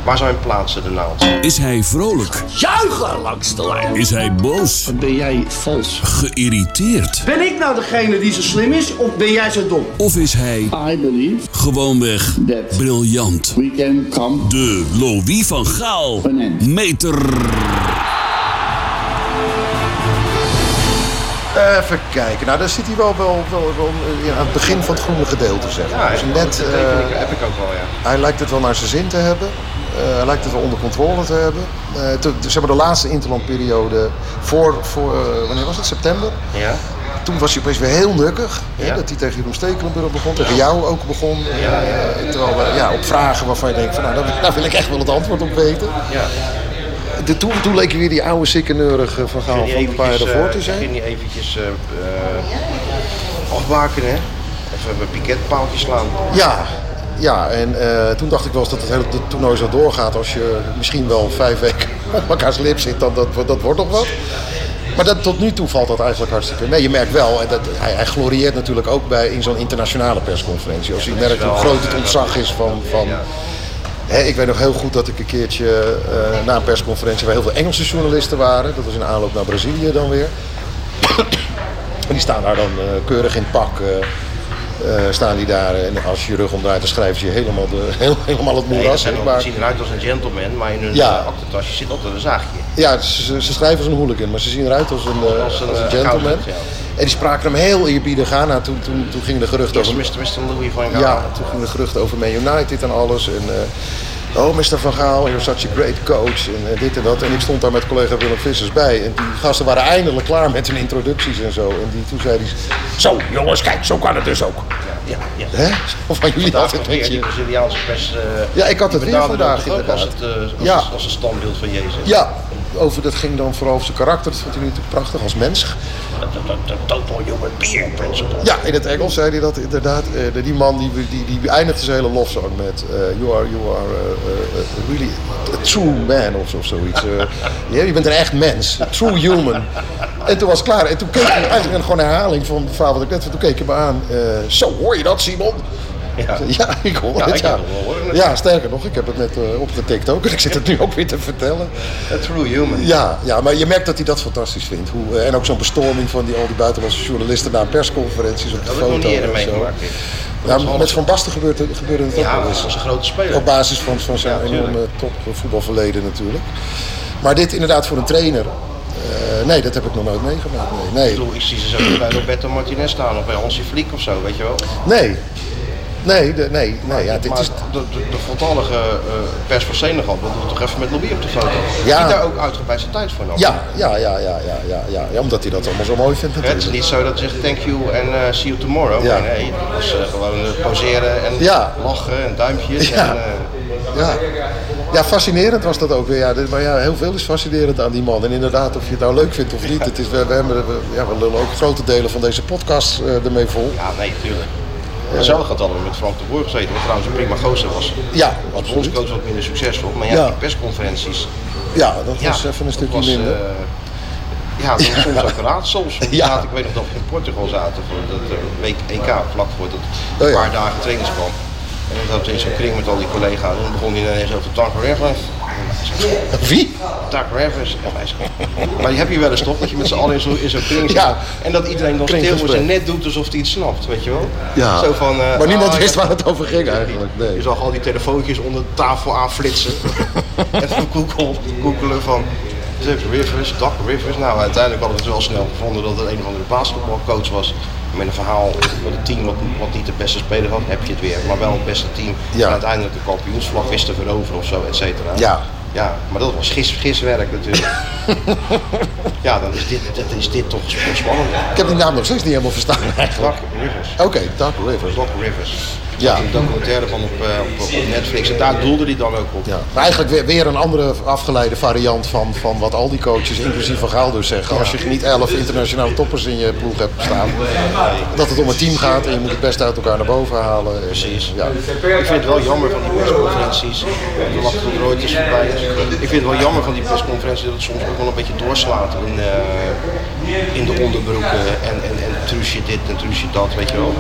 waar hem plaatsen, de naald? Is hij vrolijk? Juichen langs de lijn. Is hij boos? Ben jij vals? Geïrriteerd? Ben ik nou degene die zo slim is of ben jij zo dom? Of is hij I believe gewoonweg that briljant? we can come De Louis van Gaal meter. Even kijken. Nou, daar zit hij wel, wel, wel, wel ja, aan het begin van het groene gedeelte, zeg maar. Ja, dus net, dat eh, heb ik ook wel, ja. hij lijkt het wel naar zijn zin te hebben. Eh, hij lijkt het wel onder controle te hebben. Eh, te- zeg maar de laatste interlandperiode voor, voor eh, wanneer was het? September? Ja, Toen was hij opeens weer heel nukkig. Hè, Ja. dat hij tegen Jeroen Stekelenburg begon. Tegen jou ook begon. Eh, terwijl we ja, op vragen waarvan je denkt, van, nou, daar, wil ik echt wel het antwoord op weten. ja. de, toen, toen leek je weer die oude sikkeneurige van Gaal van een paar jaar daarvoor eh, te zijn. Ging die eventjes eh, afbakenen, hè? Even een piketpaaltje slaan. Ja, ja en eh, toen dacht ik wel eens dat het hele het toernooi zo doorgaat. Als je misschien wel vijf weken (laughs) op elkaars lip zit, dan dat, dat wordt nog wat. Maar dat, tot nu toe valt dat eigenlijk hartstikke mee. Je merkt wel, en dat, hij, hij glorieert natuurlijk ook bij, in zo'n internationale persconferentie. Als je merkt hoe groot het ontzag is van... van Hè, ik weet nog heel goed dat ik een keertje eh, na een persconferentie waar heel veel Engelse journalisten waren. Dat was in aanloop naar Brazilië dan weer. (coughs) En die staan daar dan eh, keurig in pak. Eh, staan die daar en als je je rug omdraait, dan schrijven ze je helemaal, de, (laughs) heel- helemaal het Nee, moeras. ook- maar, zien eruit als een gentleman, maar in hun Ja. zit altijd een zaagje. ja, ze, ze schrijven als een hooligan, maar ze zien eruit als een, eh, Als een, als een eh, gentleman. ja. En die spraken hem heel eerbiedig aan. Nou, toen, toen, toen ging de gerucht over... Mr. Mr. Louis van. Ja, toen ging de gerucht over Man United en alles. En, oh, Mr. Van Gaal, you're such a great coach. En eh, dit en dat. En ik stond daar met collega Willem Vissers bij. En die gasten waren eindelijk klaar met hun introducties en zo. En die, toen zei hij... Zo, jongens, kijk, zo kan het dus ook. Ja, ja. Hè? Of van jullie altijd die. Braziliaanse pers. eh, Ja, ik had het weer vandaag ook als inderdaad. het, eh, als, Ja. als, als een standbeeld van Jezus. Ja, over, dat ging dan vooral over zijn karakter. Dat vond hij natuurlijk prachtig als mens. De total human being principle. Ja, in het Engels zei hij dat inderdaad. Eh, die man die, die, die eindigde zijn hele lofzang met... eh, you are, you are eh, really a true man of, of zoiets. (laughs) Je bent een echt mens. A true human. En toen was het klaar. En toen keek hij eigenlijk gewoon een herhaling van het verhaal wat ik net... Toen keek hij me aan. zo, hoor je dat Simon? Ja. Ja, ik hoor Ja, het. ik ja. wel horen. Ja, sterker nog, ik heb het net eh, opgetikt ook. En (laughs) ik zit het nu ook weer te vertellen. A true human. Ja, ja, maar je merkt dat hij dat fantastisch vindt. Hoe, eh, en ook zo'n bestorming van die, al die buitenlandse journalisten na persconferenties op de Dat heb ik foto. meegemaakt. Met Van Basten gebeurt, het- gebeurde het ook Ja, wel eens. was een grote speler. Op basis van, van zijn Ja, enorme top voetbalverleden natuurlijk. Maar dit inderdaad voor een trainer. eh, nee, dat heb ik nog nooit meegemaakt. Nee, Ik nee. bedoel, ik zie ze zo bij Roberto Martinez staan of bij Hansi Flick of zo, weet je wel. Nee. Nee, de, nee, nee. Ja, dit maar is... de, de, de voltallige uh, pers van Senegal toch even met Lobby op de foto. Ja. Die daar ook uitgebreid zijn tijd voor nodig. Ja, ja, ja, ja, ja, ja, ja, omdat hij dat allemaal zo mooi vindt. natuurlijk. het is niet zo dat hij zegt thank you and eh, see you tomorrow. Ja. Nee, nee, was eh, gewoon poseren en lachen en duimpjes. En, ja. ja, fascinerend was dat ook weer. Ja, maar ja, heel veel is fascinerend aan die man. En inderdaad, of je het nou leuk vindt of niet. Het is, we, we, hebben, we, ja, we lullen ook grote delen van deze podcast ermee vol. Ja, nee, tuurlijk. Had hadden we met Frank de Boer gezeten, wat trouwens een prima gozer was. Ja, Als absoluut. bondscoach wat minder succesvol, maar ja, Ja. die persconferenties. Ja, dat Ja, was even een dat stukje was, minder. eh, ja, dat was soms ook raad. Soms (laughs) Ja. ik weet nog dat we in Portugal zaten voor dat eh, week EK, vlak voor dat Oh een paar dagen trainingskamp. En dan zat we in zo'n kring met al die collega's en dan begon hij ineens over Tank Rivers. Wie? Tank Rivers. En wij zo- Maar die heb je wel eens toch, dat je met z'n allen in zo'n in zo'n kring zit. Ja. En dat iedereen dan stil is en net doet alsof hij het snapt, weet je wel? Ja. Zo van, eh, maar niemand ah, wist ja. waar het over ging eigenlijk. Je Nee. zag al die telefoontjes onder de tafel aanflitsen. (laughs) en Google, googelen van Doug Rivers, Doc Rivers. Nou, uiteindelijk hadden we het wel snel gevonden dat het een of andere basketbalcoach was. Met een verhaal met een team wat, wat niet de beste speler had, heb je het weer. Maar wel het beste team. Ja. En uiteindelijk de kampioensvlag wist te veroveren of zo, et cetera. Ja. Ja, maar dat was gis, giswerk natuurlijk. (laughs) ja, dan is dit, dat is dit toch spannend. Ik heb die naam nog steeds niet helemaal verstaan eigenlijk. Doc Rivers. Oké, Doc Rivers. Doc Rivers. Ja. Een documentaire van op, eh, op, op Netflix. En daar doelde hij dan ook op. Ja. Maar eigenlijk weer, weer een andere afgeleide variant van, van wat al die coaches, inclusief Van Gaal dus zeggen. Als je niet elf internationale toppers in je ploeg hebt staan, dat het om een team gaat en je moet het best uit elkaar naar boven halen. En, Precies. Ja. Ik vind het wel jammer van die persconferenties. We wachten tot er ooit eens voorbij. Ik vind het wel jammer van die persconferenties dat het soms ook wel een beetje doorslaat in, eh, in de onderbroeken. En, en, en truusje dit en truusje dat, weet je wel.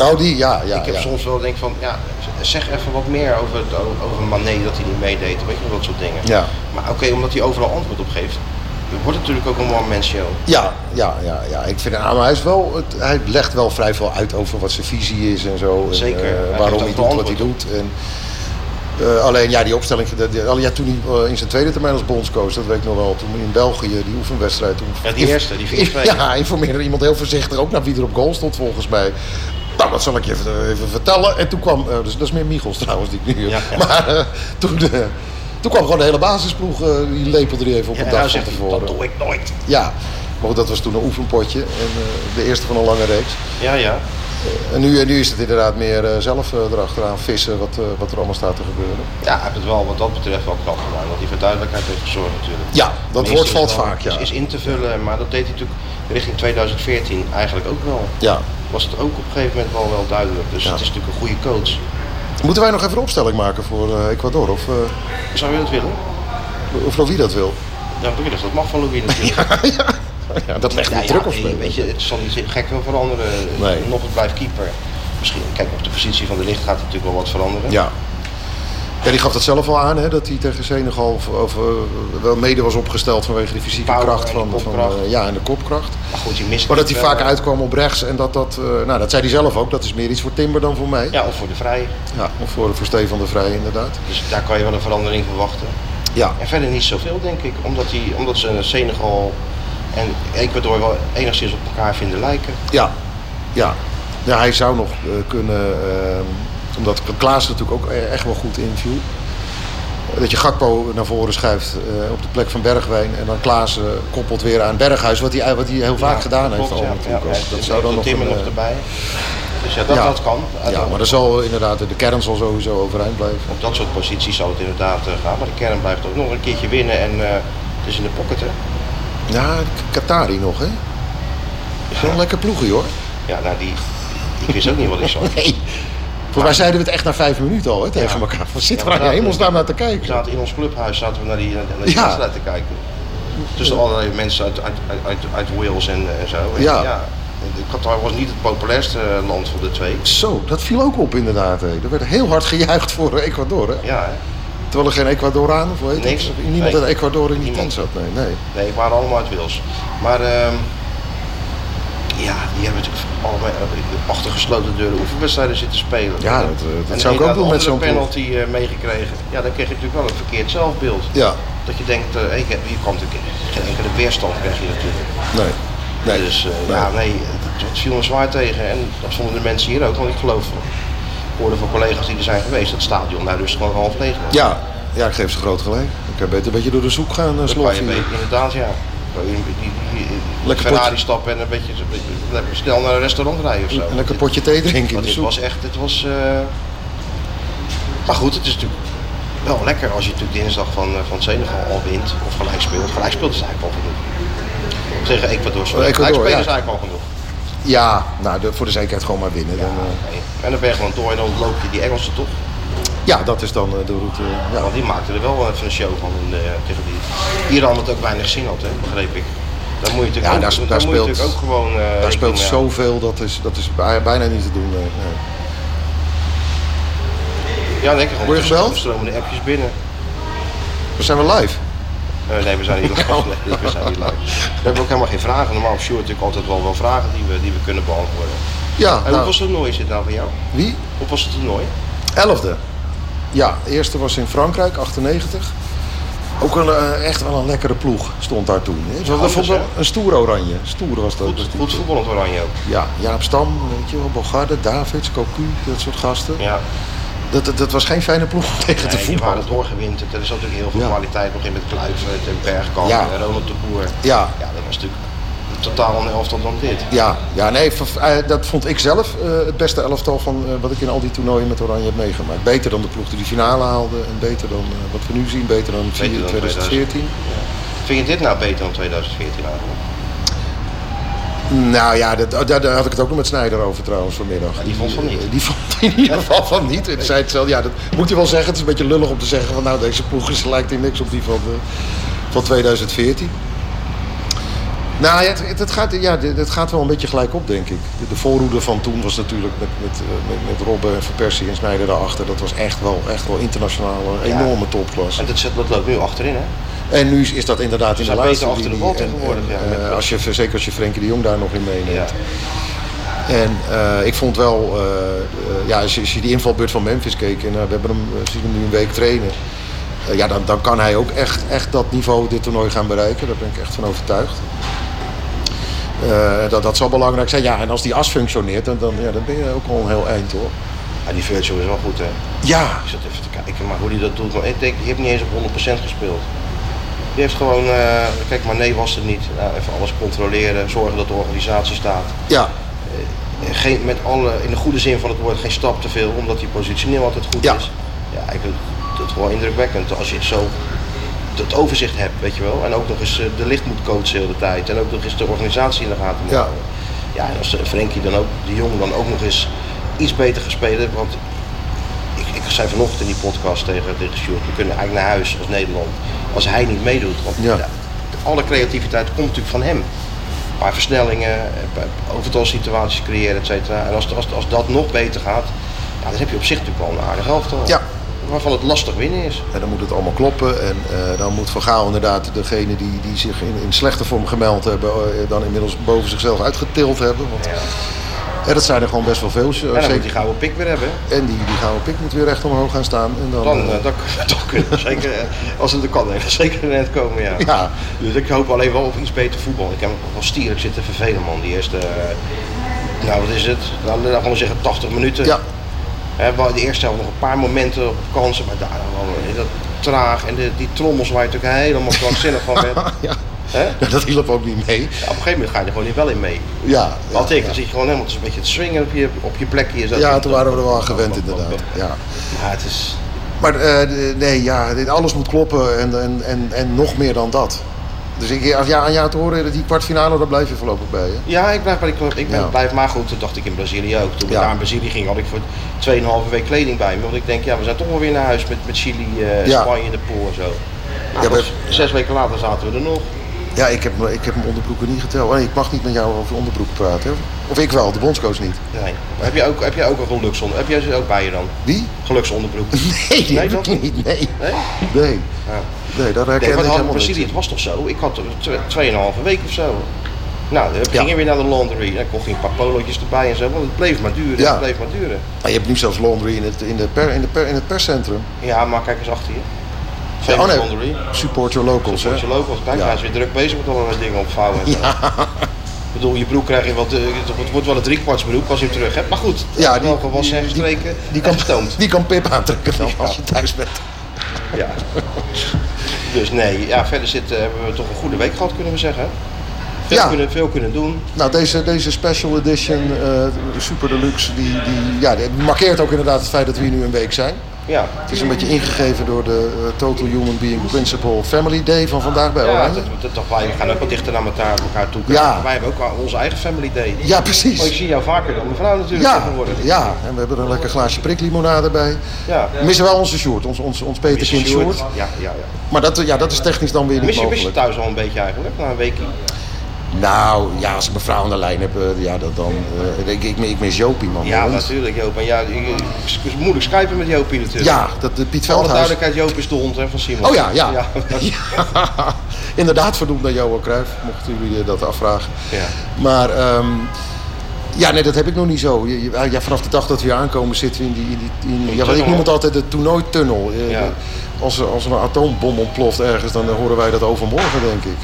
Oh, die, ja, ja. Ik heb ja. soms wel denk van, ja, zeg even wat meer over, het, over dat hij niet meedeed. Weet je wel, dat soort dingen. Ja. Maar oké, omdat hij overal antwoord op geeft, wordt het natuurlijk ook een one-man show. Ja, ja, ja, ja. Ik vind ah, maar hij, is wel, het, hij legt wel vrij veel uit over wat zijn visie is en zo. Zeker. eh, waarom hij doet wat hij doet. En, eh, alleen ja, die opstelling, de, de- ja, toen hij eh, in zijn tweede termijn als bondscoach, dat weet ik nog wel, toen in België, die oefenwedstrijd. Toen, Ja, die eerste, die 4-2. Ja, informeerde iemand heel voorzichtig, ook naar wie er op goal stond volgens mij. Nou, dat zal ik je even, even vertellen. En toen kwam, eh, dus, dat is meer Michels trouwens, die ik nu Ja, ja. Maar eh, toen, eh, toen kwam gewoon de hele basisploeg, eh, die lepelde die even op een en hij dag van tevoren. dat doe ik nooit. Ja, maar goed, dat was toen een oefenpotje. En eh, de eerste van een lange reeks. Ja, ja. En nu, en nu is het inderdaad meer eh, zelf eh, erachteraan vissen wat, eh, wat er allemaal staat te gebeuren. Ja, hij heeft het wel wat dat betreft wel knap gedaan. Dat hij voor duidelijkheid heeft gezorgd natuurlijk. Ja, dat woord valt wel- vaak, ja. Is, is in te vullen, maar dat deed hij natuurlijk richting 2014 eigenlijk ook wel. Ja. Was het ook op een gegeven moment wel, wel duidelijk. Dus Ja. het is natuurlijk een goede coach. Moeten wij nog even een opstelling maken voor eh, Ecuador? Of, eh, Zou je dat willen? of Louis dat wil? Ja, Willis, dat mag van Louis (laughs) natuurlijk. Ja, dat legt Ja, niet ja, druk op nee, weet je, het zal niet gek veel veranderen. Nee. Nog het blijft keeper. Misschien, kijk, op de positie van de licht gaat natuurlijk wel wat veranderen. Ja. Ja, die gaf dat zelf al aan, hè, dat hij tegen Senegal of, of, eh, wel mede was opgesteld vanwege de fysieke Power kracht en van, de van kopkracht. eh, ja, en de kopkracht. Maar goed, die mist Maar dat hij vaak eh, uitkwam op rechts en dat dat, nou dat zei hij zelf ook, dat is meer iets voor Timber dan voor mij. Ja, of voor de vrije. Ja, of voor, voor Stefan de Vrij inderdaad. Dus daar kan je wel een verandering verwachten. Ja, En verder niet zoveel, denk ik. Omdat, die, omdat ze Senegal en Ecuador wel enigszins op elkaar vinden lijken. ja, ja. ja hij zou nog eh, kunnen, eh, omdat Klaas natuurlijk ook e- echt wel goed inviel. Dat je Gakpo naar voren schuift eh, op de plek van Bergwijn en dan Klaas eh, koppelt weer aan Berghuis, wat hij, wat hij heel vaak Ja, gedaan heeft. al ja. natuurlijk Ja, dat zou dan nog een, nog erbij. Dus ja, dat, dat kan. Ja, maar dan zal inderdaad, de kern zal sowieso overeind blijven. Op dat soort posities zal het inderdaad gaan. Maar de kern blijft ook nog een keertje winnen en het is in de pocket, hè. Ja, Qatari nog, hè? Is wel een lekker ploegje, hoor. Ja, nou die... Ik wist ook niet wat ik zag. (laughs) Nee. Volgens mij zeiden we het echt na vijf minuten al, hè, tegen Ja. elkaar. Wat zitten Ja, we maar daar naar te We kijken? zaten in ons clubhuis zaten we naar die, naar die Ja. wedstrijd te kijken. Tussen allerlei mensen uit, uit, uit, uit, Wales en, en zo. En Ja. Qatar was niet het populairste eh, land van de twee. Zo, dat viel ook op inderdaad. Hè. Er werd heel hard gejuicht voor Ecuador, hè? Ja, hè? Terwijl er geen Ecuadoraan of Niks. het? Niemand Nee. uit Ecuador in die tent zat. Nee, nee. Nee, die waren allemaal uit Wales. Maar ehm, ja, die hebben natuurlijk allemaal achter gesloten deuren oefenwedstrijden zitten spelen. Ja, dat, eh, dat En zou ik ook doen met zo'n penalty eh, meegekregen. Ja, dan kreeg je natuurlijk wel een verkeerd zelfbeeld. Ja, Dat je denkt, eh, ik heb, hier komt natuurlijk geen enkele weerstand krijg je natuurlijk. nee. nee. Dus Nee. ja, nee, het, het viel me zwaar tegen. En dat vonden de mensen hier ook, want ik geloof, hoorde van collega's die er zijn geweest, dat stadion daar dus gewoon half leeg was. Ja, ja, ik geef ze groot gelijk. Ik kan beter een beetje door de zoek gaan, uh, beetje- inderdaad, ja. Lekker Ferrari stappen en een beetje, een beetje snel naar een restaurant rijden of zo. Een lekker potje thee drinken dit soep. was echt, het was... eh, Maar goed, het is natuurlijk wel lekker als je natuurlijk dinsdag van, eh, van Senegal al wint of gelijk speelt. Gelijk speelt is eigenlijk al genoeg. Tegen Ecuador, sorry. Ecuador, gelijk spelen ja. is eigenlijk al genoeg. Ja, nou, de- voor de zekerheid gewoon maar winnen. Dan, eh. En dan ben je gewoon door en dan loop je die Engelsen toch. ja, dat is dan eh, de route. ja. Want die maakten er wel even een show van in de, tegen die. Iran het ook weinig zin had, hè, begreep ik. Daar moet je natuurlijk, Ja, ook, daar- daar daar moet je speelt- natuurlijk ook gewoon. eh, Daar speelt zoveel, dat is, dat is bij- bijna niet te doen. nee, nee. Ja, lekker. Word je gebeld? Stromen de appjes binnen. We zijn we live. Eh, nee, we zijn niet live. Nee, we zijn niet live. We hebben ook helemaal geen vragen. Normaal op Sjoerd natuurlijk altijd wel, wel vragen die we, die we kunnen beantwoorden. Ja, En nou, hoeveel toernooi is dit nou voor jou? wie? Hoe was het toernooi? Elfde. Ja, de eerste was in Frankrijk, 98. Ook een, eh, echt wel een lekkere ploeg stond daar toen. Hè. Dat vond wel een stoer oranje. Stoer was dat. Goed voetballend oranje ook. Ja, Jaap Stam, weet je wel, Bogarde, Davids, Cocu, dat soort gasten. Ja, Dat, dat, dat was geen fijne ploeg tegen te nee, die voetballen. waren doorgewinterd. Er is natuurlijk heel veel Ja. kwaliteit nog in met Kluivert en Bergkamp Ja. en Ronald de Boer. Ja, Ja, dat was natuurlijk totaal een elftal dan dit. ja, ja nee, eh, dat vond ik zelf eh, het beste elftal van eh, wat ik in al die toernooien met Oranje heb meegemaakt. Beter dan de ploeg die de finale haalde en beter dan eh, wat we nu zien, beter dan Beter dan 2014. Vind je dit nou beter dan 2014 eigenlijk? Nou ja, dat, daar, daar had ik het ook nog met Snijder over trouwens vanmiddag. die vond van niet. Die vond (laughs) in ieder geval van niet. En zei het zelf, ja, dat moet je wel zeggen. Het is een beetje lullig om te zeggen van nou deze ploeg is, lijkt in niks op die van, eh, van 2014. Nou ja, het, het, gaat, ja, het gaat wel een beetje gelijk op, denk ik. De, de voorhoede van toen was natuurlijk met, met, eh, met, met Robben, Van Persie en Snijder daarachter. Dat was echt wel, echt wel internationaal een Ja. enorme topklas. En dat, zit- dat loopt nu achterin, hè? En nu is, dat inderdaad in de laatste achter de bal tegenwoordig, ja, eh, met- als je, zeker als je Frenkie de Jong daar nog in meeneemt. Ja. En eh, ik vond wel, eh, eh, ja, als je, als je die invalbeurt van Memphis keek en eh, we hebben hem, eh, zien hem nu een week trainen. eh, ja, dan, dan kan hij ook echt, echt dat niveau dit toernooi gaan bereiken. Daar ben ik echt van overtuigd. Eh, dat, dat zal belangrijk zijn. Ja, en als die as functioneert, dan, dan, ja, dan ben je ook al een heel eind hoor. Ja, die Virtue is wel goed, hè? Ja, Ik zat even te kijken, maar hoe hij dat doet. Maar ik denk, die heeft niet eens op 100% gespeeld. Die heeft gewoon, eh, kijk, maar nee was het niet. Nou, even alles controleren, zorgen dat de organisatie staat. ja, eh, geen, met alle, in de goede zin van het woord geen stap te veel, omdat die positioneel altijd goed Ja. is. Ja, ik vind het gewoon indrukwekkend als je het zo het overzicht hebt, weet je wel. En ook nog eens eh, de licht moet coachen de hele tijd. En ook nog eens de organisatie in de gaten moet Ja. houden. Ja, en als eh, Frenkie dan ook, de jongen dan ook nog eens iets beter spelen. Want ik, ik zei vanochtend in die podcast tegen, tegen Sjoerd, we kunnen eigenlijk naar huis als Nederland. Als hij niet meedoet. Want Ja. ja, alle creativiteit komt natuurlijk van hem. Een paar versnellingen, overtal situaties creëren, et cetera. En als, als, als dat nog beter gaat, ja, dan heb je op zich natuurlijk wel een aardig elftal. Ja. Waarvan het lastig winnen is. En dan moet het allemaal kloppen. En eh, dan moet Van Gaal inderdaad degene die, die zich in, in slechte vorm gemeld hebben, eh, dan inmiddels boven zichzelf uitgetild hebben. Want ja, dat zijn er gewoon best wel veel. En dan moet zeker- die gouden pik weer hebben. En die, die gouden pik moet weer recht omhoog gaan staan. En dan, Dan, eh, eh, dan, (laughs) dan kunnen we zeker, eh, als het er kan, (laughs) even zeker net komen. Ja. Ja. Dus ik hoop alleen wel op iets beter voetbal. Ik heb me wel stierlijk zitten vervelen, man. Die eerste, nou wat is het? Nou, dan gaan we zeggen 80 minuten. ja, waar de eerste helft nog een paar momenten op kansen, maar daarna wel dat traag. En de, die trommels waar je natuurlijk helemaal krankzinnig van werd. (laughs) ja. (laughs) Dat hielp ook niet mee. Ja, op een gegeven moment ga je er gewoon niet wel in mee. Ja, ja, dan zit je gewoon helemaal een beetje te swingen op je, op je plekje. Ja, toen waren we er wel aan gewend inderdaad. Ja. Maar het is, Maar eh, nee, ja, dit- alles moet kloppen en, en, en, en nog meer dan dat. Dus ik, als ja, aan jou te horen, die kwartfinale, daar blijf je voorlopig bij. Hè? Ja, ik blijf bij die club. Ik ben, Ja. blijf maar goed. Dat dacht ik in Brazilië ook. Toen ik Ja. daar in Brazilië ging, had ik voor 2,5 week kleding bij me. Want ik denk, ja, we zijn toch wel weer naar huis met, met Chili, Ja. Spanje in de pool en zo. Nou, Ja, we- Zes weken later zaten we er nog. Ja, ik heb, ik heb mijn onderbroeken niet geteld. Oh, nee, ik mag niet met jou over onderbroeken praten. Of ik wel, de bondscoach niet. Nee. Maar heb, je ook, heb jij ook een geluksonder? Heb jij ze ook bij je dan? Wie? Geluksonderbroek? (laughs) Nee, die Nee, heb toch ik niet. Nee. Nee? Nee. Ja. Nee, daar herken Nee, ik helemaal Brazilië? Het was toch zo? Ik had tw- tweeënhalve week of zo. Nou, dan ging Ja. je weer naar de laundry. Dan kocht je een paar polootjes erbij en zo. Want het bleef maar duren. Ja. Het bleef maar duren. Maar je hebt nu zelfs laundry in het, in de per, in de per, in het perscentrum. Ja, maar kijk eens achter je. Ja, oh nee, laundry. support your locals. Hè? Zoals je locals. Kijk, Ja. hij is weer druk bezig met allerlei dingen opvouwen. En. Ik bedoel, je broek krijg je wat, eh, het wordt wel een driekwarts broek als je hem terug hebt. Maar goed, Ja, die- wel gewassen en die- gestreken Die kan, gestoomd. die kan Pip aantrekken dan als je thuis bent. Ja. Dus nee, ja, verder zit, eh, hebben we toch een goede week gehad, kunnen we zeggen. Veel, Ja. kunnen, veel kunnen doen. Nou, deze, deze special edition, eh, Super Deluxe, die, die, ja, die markeert ook inderdaad het feit dat we hier nu een week zijn. Ja, Het is een beetje ingegeven door de eh, Total Human Being Principle Family Day van vandaag bij ja Oranje. dat, dat, dat- wij gaan ook wat dichter naar elkaar, elkaar toe. Ja. Wij hebben ook onze eigen family day. Ja, Maar ik precies. zie jou vaker dan mevrouw natuurlijk Ja, tegenwoordig. ja, en we hebben er een lekker glaasje priklimonade bij. Ja. We missen wel onze short, ons, ons, ons Peterkind short. Ja, ja, ja. Maar dat, ja, dat is technisch dan weer niet Mis je, mis je mogelijk. thuis al een beetje eigenlijk, na een weekje? Nou, ja, als ik mijn vrouw aan de lijn heb, eh, ja, dat dan... eh, ik, ik, ik mis Jopie, man. Ja, natuurlijk Joop. En ja, ik- het is moeilijk skypen met Jopie natuurlijk. Ja, dat, de Piet Voor alle Veldhuis. duidelijkheid, Joop is de hond hè, van Simon. Oh ja, ja. ja. (laughs) Ja, Inderdaad verdoemd naar Johan Cruijff, mochten jullie eh, dat afvragen. Ja. Maar ehm, ja, nee, dat heb ik nog niet zo. Ja, vanaf de dag dat we hier aankomen zitten we in die... In die in, ja, wat ik noem het altijd de toernooitunnel. Eh, Ja. Als, er, als er een atoombom ontploft ergens, dan eh, horen wij dat overmorgen, denk ik.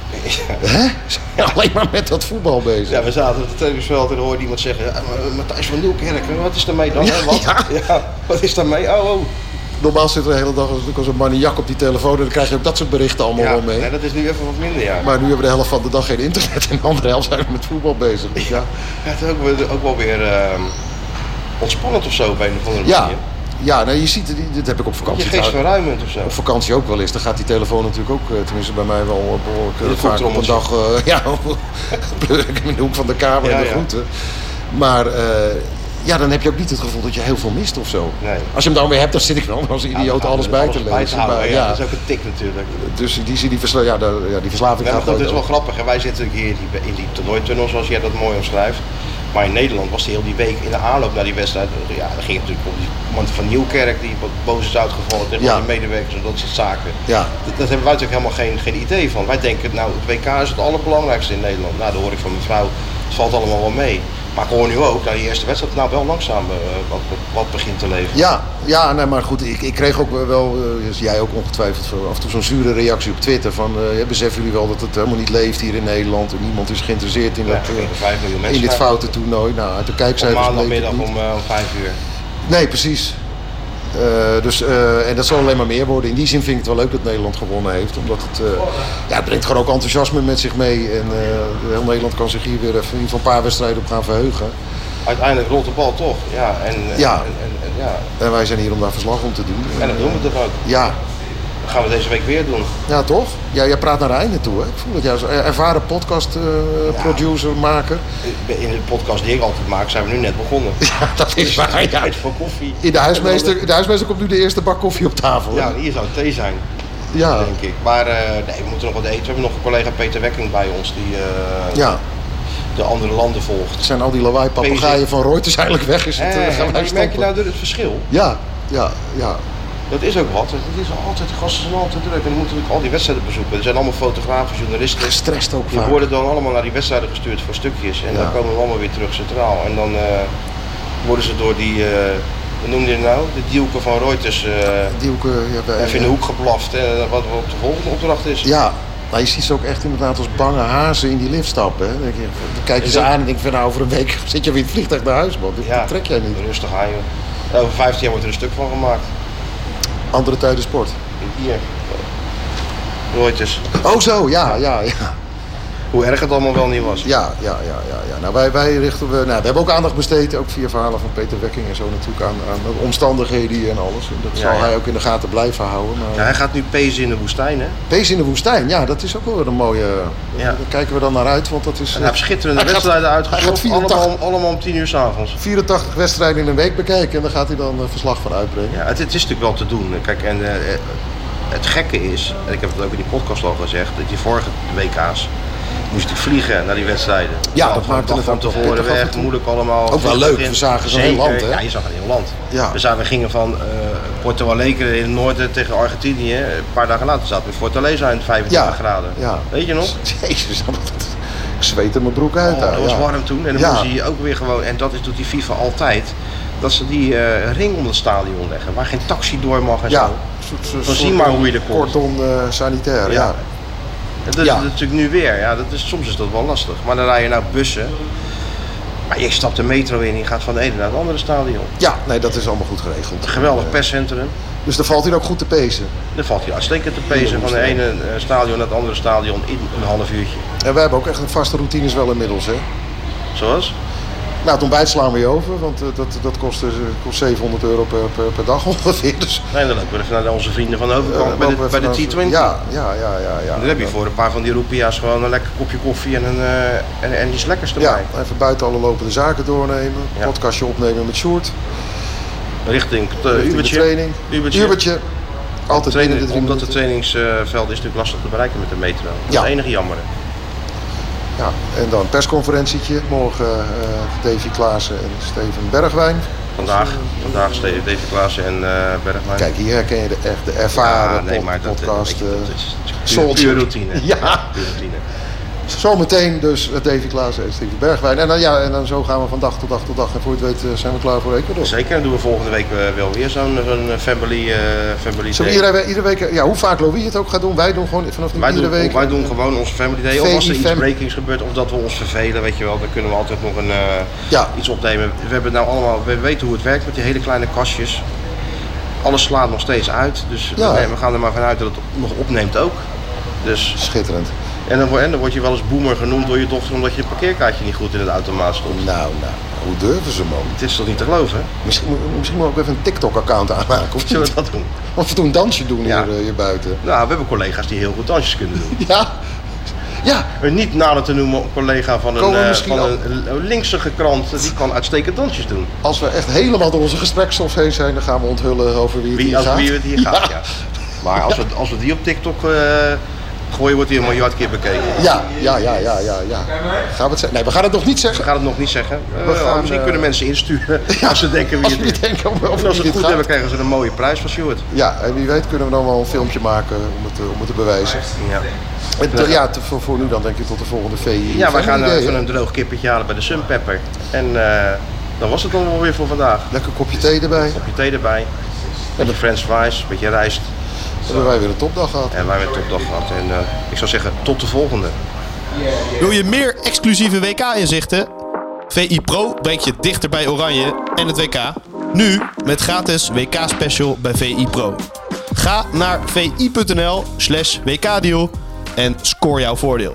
Hè? (laughs) (laughs) Alleen maar met dat voetbal bezig. Ja, we zaten op het tennisveld en hoorde iemand zeggen... "Ja, maar Matthijs van Nieuwkerk, wat is daarmee dan? hè? Ja, Wat? ja. (laughs) Ja, wat is daarmee? Oh, oh. Normaal zit er de hele dag als, als een maniak op die telefoon en dan krijg je ook dat soort berichten allemaal Ja, wel mee. nee, dat is nu even wat minder, ja. Maar nu hebben we de helft van de dag geen internet en de andere helft zijn we met voetbal bezig. Dus ja. Ja, het is ook, wel- ook wel weer ehm, ontspannend of zo op een of andere Ja, manier. Ja nou, je ziet, dit heb ik op Je vakantie geest trouwens- verruimend of zo. Op vakantie ook wel eens. Dan gaat die telefoon natuurlijk ook, eh, tenminste bij mij wel eh, behoorlijk eh, vaak op een dag. eh, (laughs) ja, in de hoek van de kamer Ja, en de ja. groeten. Maar ja, dan heb je ook niet het gevoel dat je heel veel mist of zo. Nee. Als je hem dan weer hebt, dan zit ik wel als Ja, idioot alles bij te lezen. houden, Maar, ja. ja, Dat is ook een tik natuurlijk. Dus in die zin, die, versla ja, daar- ja, die verslaving Ja, gaat het is wel grappig. Hè? Wij zitten hier in die, in die toernooitunnel, zoals jij dat mooi omschrijft. Maar in Nederland was die heel die week in de aanloop naar die wedstrijd. Ja, dan ging het natuurlijk om die man van Nieuwkerk die wat boos is uitgevallen tegen Ja. die medewerkers en dat soort zaken. Ja. Dat, dat hebben wij natuurlijk helemaal geen, geen idee van. Wij denken, nou, het WK is het allerbelangrijkste in Nederland. Nou, dat hoor ik van mijn vrouw. Het valt allemaal wel mee. Maar ik hoor nu ook, nou, die eerste wedstrijd, nou wel langzaam eh, wat, wat, begint te leven. Ja, ja nee, maar goed, ik, ik kreeg ook wel, eh, dus jij ook ongetwijfeld, af en toe zo'n zure reactie op Twitter van, eh, beseffen jullie wel dat het helemaal niet leeft hier in Nederland en niemand is geïnteresseerd in, Ja, dat, in dit kijken. foute toernooi. Nou, uit de Op kijkcijfers het maandagmiddag om, eh, om vijf uur. Nee, precies. Eh, dus, eh, en dat zal alleen maar meer worden. In die zin vind ik het wel leuk dat Nederland gewonnen heeft. Omdat het, eh, ja, het brengt gewoon ook enthousiasme met zich mee. En heel Nederland kan zich hier weer even in ieder geval een paar wedstrijden op gaan verheugen. uiteindelijk rolt de bal toch. Ja, en, en- Ja. En, en, en- ja. En wij zijn hier om daar verslag om te doen. en dat doen we toch ook. Ja, Dat gaan we deze week weer doen. ja toch? Ja, jij praat naar einde toe, hè? Ik voel dat jij als ervaren podcast eh, producer, maker. In de podcast die ik altijd maak, zijn we nu net begonnen. (laughs) Ja, dat is waar, ja. Tijd voor koffie. In de huismeester, de huismeester komt nu de eerste bak koffie op tafel. hè? Ja, hier zou thee zijn, ja. denk ik. Maar eh, nee, we moeten nog wat eten. We hebben nog een collega Peter Wekking bij ons die eh, ja. de andere landen volgt. Zijn al die lawaai papegaaien van Reuters eigenlijk weg? Is het, Eh, merk je nou het verschil? Ja, ja, ja. Dat is ook wat. Het is altijd, de gasten zijn altijd druk. En die moeten natuurlijk al die wedstrijden bezoeken. Er zijn allemaal fotografen, journalisten. Gestrest ook Die vaak. worden dan allemaal naar die wedstrijden gestuurd voor stukjes. En Ja. dan komen we allemaal weer terug centraal. En dan eh, worden ze door die, eh hoe noem je nou? De dielke van Reuters Die ook, eh, ja, wij- even in de hoek geblaft. En wat wat de volgende opdracht is. Ja, maar je ziet ze ook echt inderdaad als bange hazen in die lift stappen. Hè? Dan, dan kijk je ze dat- aan en denk van nou over een week (laughs) zit je weer in het vliegtuig naar huis man. Ja. dit trek jij niet. Rustig aan joh. Over 15 jaar wordt er een stuk van gemaakt. Andere tijden sport. Hier. Reuters. Oh zo, ja, ja, ja. Hoe erg het allemaal wel niet was. Ja, ja, ja, ja. ja. Nou, wij, wij richten we, nou, we hebben ook aandacht besteed, ook via verhalen van Peter Wekking en zo natuurlijk, aan, aan de omstandigheden en alles. En dat Ja, zal ja. hij ook in de gaten blijven houden. Ja, Maar hij gaat nu pezen in de woestijn hè. Pees in de woestijn, ja, dat is ook wel weer een mooie. Ja. Daar kijken we dan naar uit, want dat is. En hij heeft schitterende Hij wedstrijden uitgezocht. 84 Allemaal, allemaal om 10 uur s'avonds. 84 wedstrijden in een week bekijken en daar gaat hij dan eh, verslag van uitbrengen. Ja, het, het is natuurlijk wel te doen. Kijk, en eh, eh, het gekke is, en ik heb het ook in die podcast al gezegd, dat die vorige WK's moest ik vliegen naar die wedstrijden. Ja, Nou, dat maakte het van tevoren weg, moeilijk allemaal. Ook wel leuk, we zagen zo'n heel land, hè? Ja, je zag een heel land. Ja. We, zagen, we gingen van eh Porto Alegre in het noorden tegen Argentinië. Een paar dagen later zaten we in Fortaleza in 25 Ja, graden. ja. Weet je nog? (laughs) Jezus, ik zweet er mijn broek uit. Oh, dat was warm toen. En dan moest je ook weer gewoon, en dat is doet die FIFA altijd, dat ze die eh, ring om het stadion leggen, waar geen taxi door mag en Ja, zo. Dan soort zie maar hoe je er komt. Eh, sanitair, ja. En dat Ja. is natuurlijk nu weer, ja, dat is, soms is dat wel lastig. Maar dan rij je nou bussen, maar je stapt de metro in en je gaat van de ene naar het andere stadion. Ja, nee, dat is allemaal goed geregeld. Een geweldig perscentrum. Dus daar valt hij ook goed te pezen. Dan valt je uitstekend te pezen van de ene eh, stadion naar het andere stadion in een half uurtje. En wij hebben ook echt een vaste routines wel inmiddels, hè. Zoals? Nou, het ontbijt slaan we je over, want eh, dat, dat kost, eh, kost 700 euro per, per, per dag (laughs) ongeveer. Dus, Nee, dan lopen we even naar onze vrienden van de eh, overkant bij lopen de, bij de naar- T20. Ja, ja, ja, ja. ja. Dan heb je voor een paar van die roepia's gewoon een lekker kopje koffie en, een, eh, en, en iets lekkers erbij. Ja, even buiten alle lopende zaken doornemen. Ja. Podcastje opnemen met Sjoerd. Richting uh, de Ubertje. training. Ubertje. Ubertje. Altijd de drie omdat het trainingsveld is natuurlijk lastig te bereiken met de metro. Dat is Ja. het enige jammer. Ja, en dan een persconferentietje. Morgen eh Davy Klaassen en Steven Bergwijn. Vandaag, vandaag Steven David Klaassen en eh Bergman. Kijk, hier herken je de, echt de ervaren ja, nee, pod- maar dat, podcast. dat eh, is, dat is Soldier. puur, puur routine. (laughs) Ja. Puur routine. Zometeen dus Davy Klaassen en Steven Bergwijn. En dan, ja, en dan zo gaan we van dag tot dag tot dag. En voor je het weet eh, zijn we klaar voor Ecuador. Zeker, dan doen we volgende week eh, wel weer zo'n zo'n family, eh family Zullen day. iedere, iedere week, ja, hoe vaak Louis het ook gaat doen, wij doen gewoon vanaf nu Wij iedere doen, week. wij doen gewoon onze family day. Of als er iets breakings gebeurt of dat we ons vervelen, weet je wel, dan kunnen we altijd nog een, Ja. iets opnemen. We hebben nou allemaal, we weten hoe het werkt met die hele kleine kastjes. Alles slaat nog steeds uit, dus Ja. we, we gaan er maar vanuit dat het nog opneemt ook. Dus, Schitterend. En, dan, word- en dan word je wel eens boomer genoemd door je dochter omdat je een parkeerkaartje niet goed in het automaat stond. Nou, nou, hoe durven ze man? Het is toch niet te geloven? Misschien, misschien moet ik ook even een TikTok-account aanmaken. Of Zullen we dat doen? Of we doen een dansje doen Ja. hier, eh, hier buiten. Nou, we hebben collega's die heel goed dansjes kunnen doen. (laughs) Ja, ja, Een niet nader te noemen collega van een, eh, misschien van al- een, linkse krant, die kan uitstekend dansjes doen. als we echt helemaal door onze gesprekstof heen zijn, dan gaan we onthullen over wie het Wie, hier gaat. wie het hier gaat, (laughs) ja. Maar als we, als we die op TikTok eh, gooien, wordt die een miljard keer bekeken. Ja, ja, ja, ja, ja, ja. Gaan we het zeggen? Nee, we gaan het nog niet We zeggen. gaan het nog niet zeggen. Eh, We gaan, misschien eh, kunnen mensen insturen (laughs) als ze denken wie Als het we is. denken En als ze het goed gaat. hebben, krijgen ze een mooie prijs van Stuart. Ja, en wie weet kunnen we dan wel een filmpje maken om het, eh, om het te bewijzen. Ja, ja, te- voor, voor nu dan denk ik tot de volgende VI. ja we gaan Idee, eh, even een droog kippetje halen bij de Sunpepper. En eh, dan was het dan wel weer voor vandaag. Lekker kopje thee erbij. Kopje thee erbij, beetje french fries, beetje rijst. Hebben wij weer een topdag gehad. En wij hebben een topdag gehad. En eh, ik zou zeggen, tot de volgende. Wil je meer exclusieve WK-inzichten? VI Pro brengt je dichter bij Oranje en het WK. Nu met gratis WK-special bij VI Pro. Ga naar vi.nl slash WK-deal en score jouw voordeel.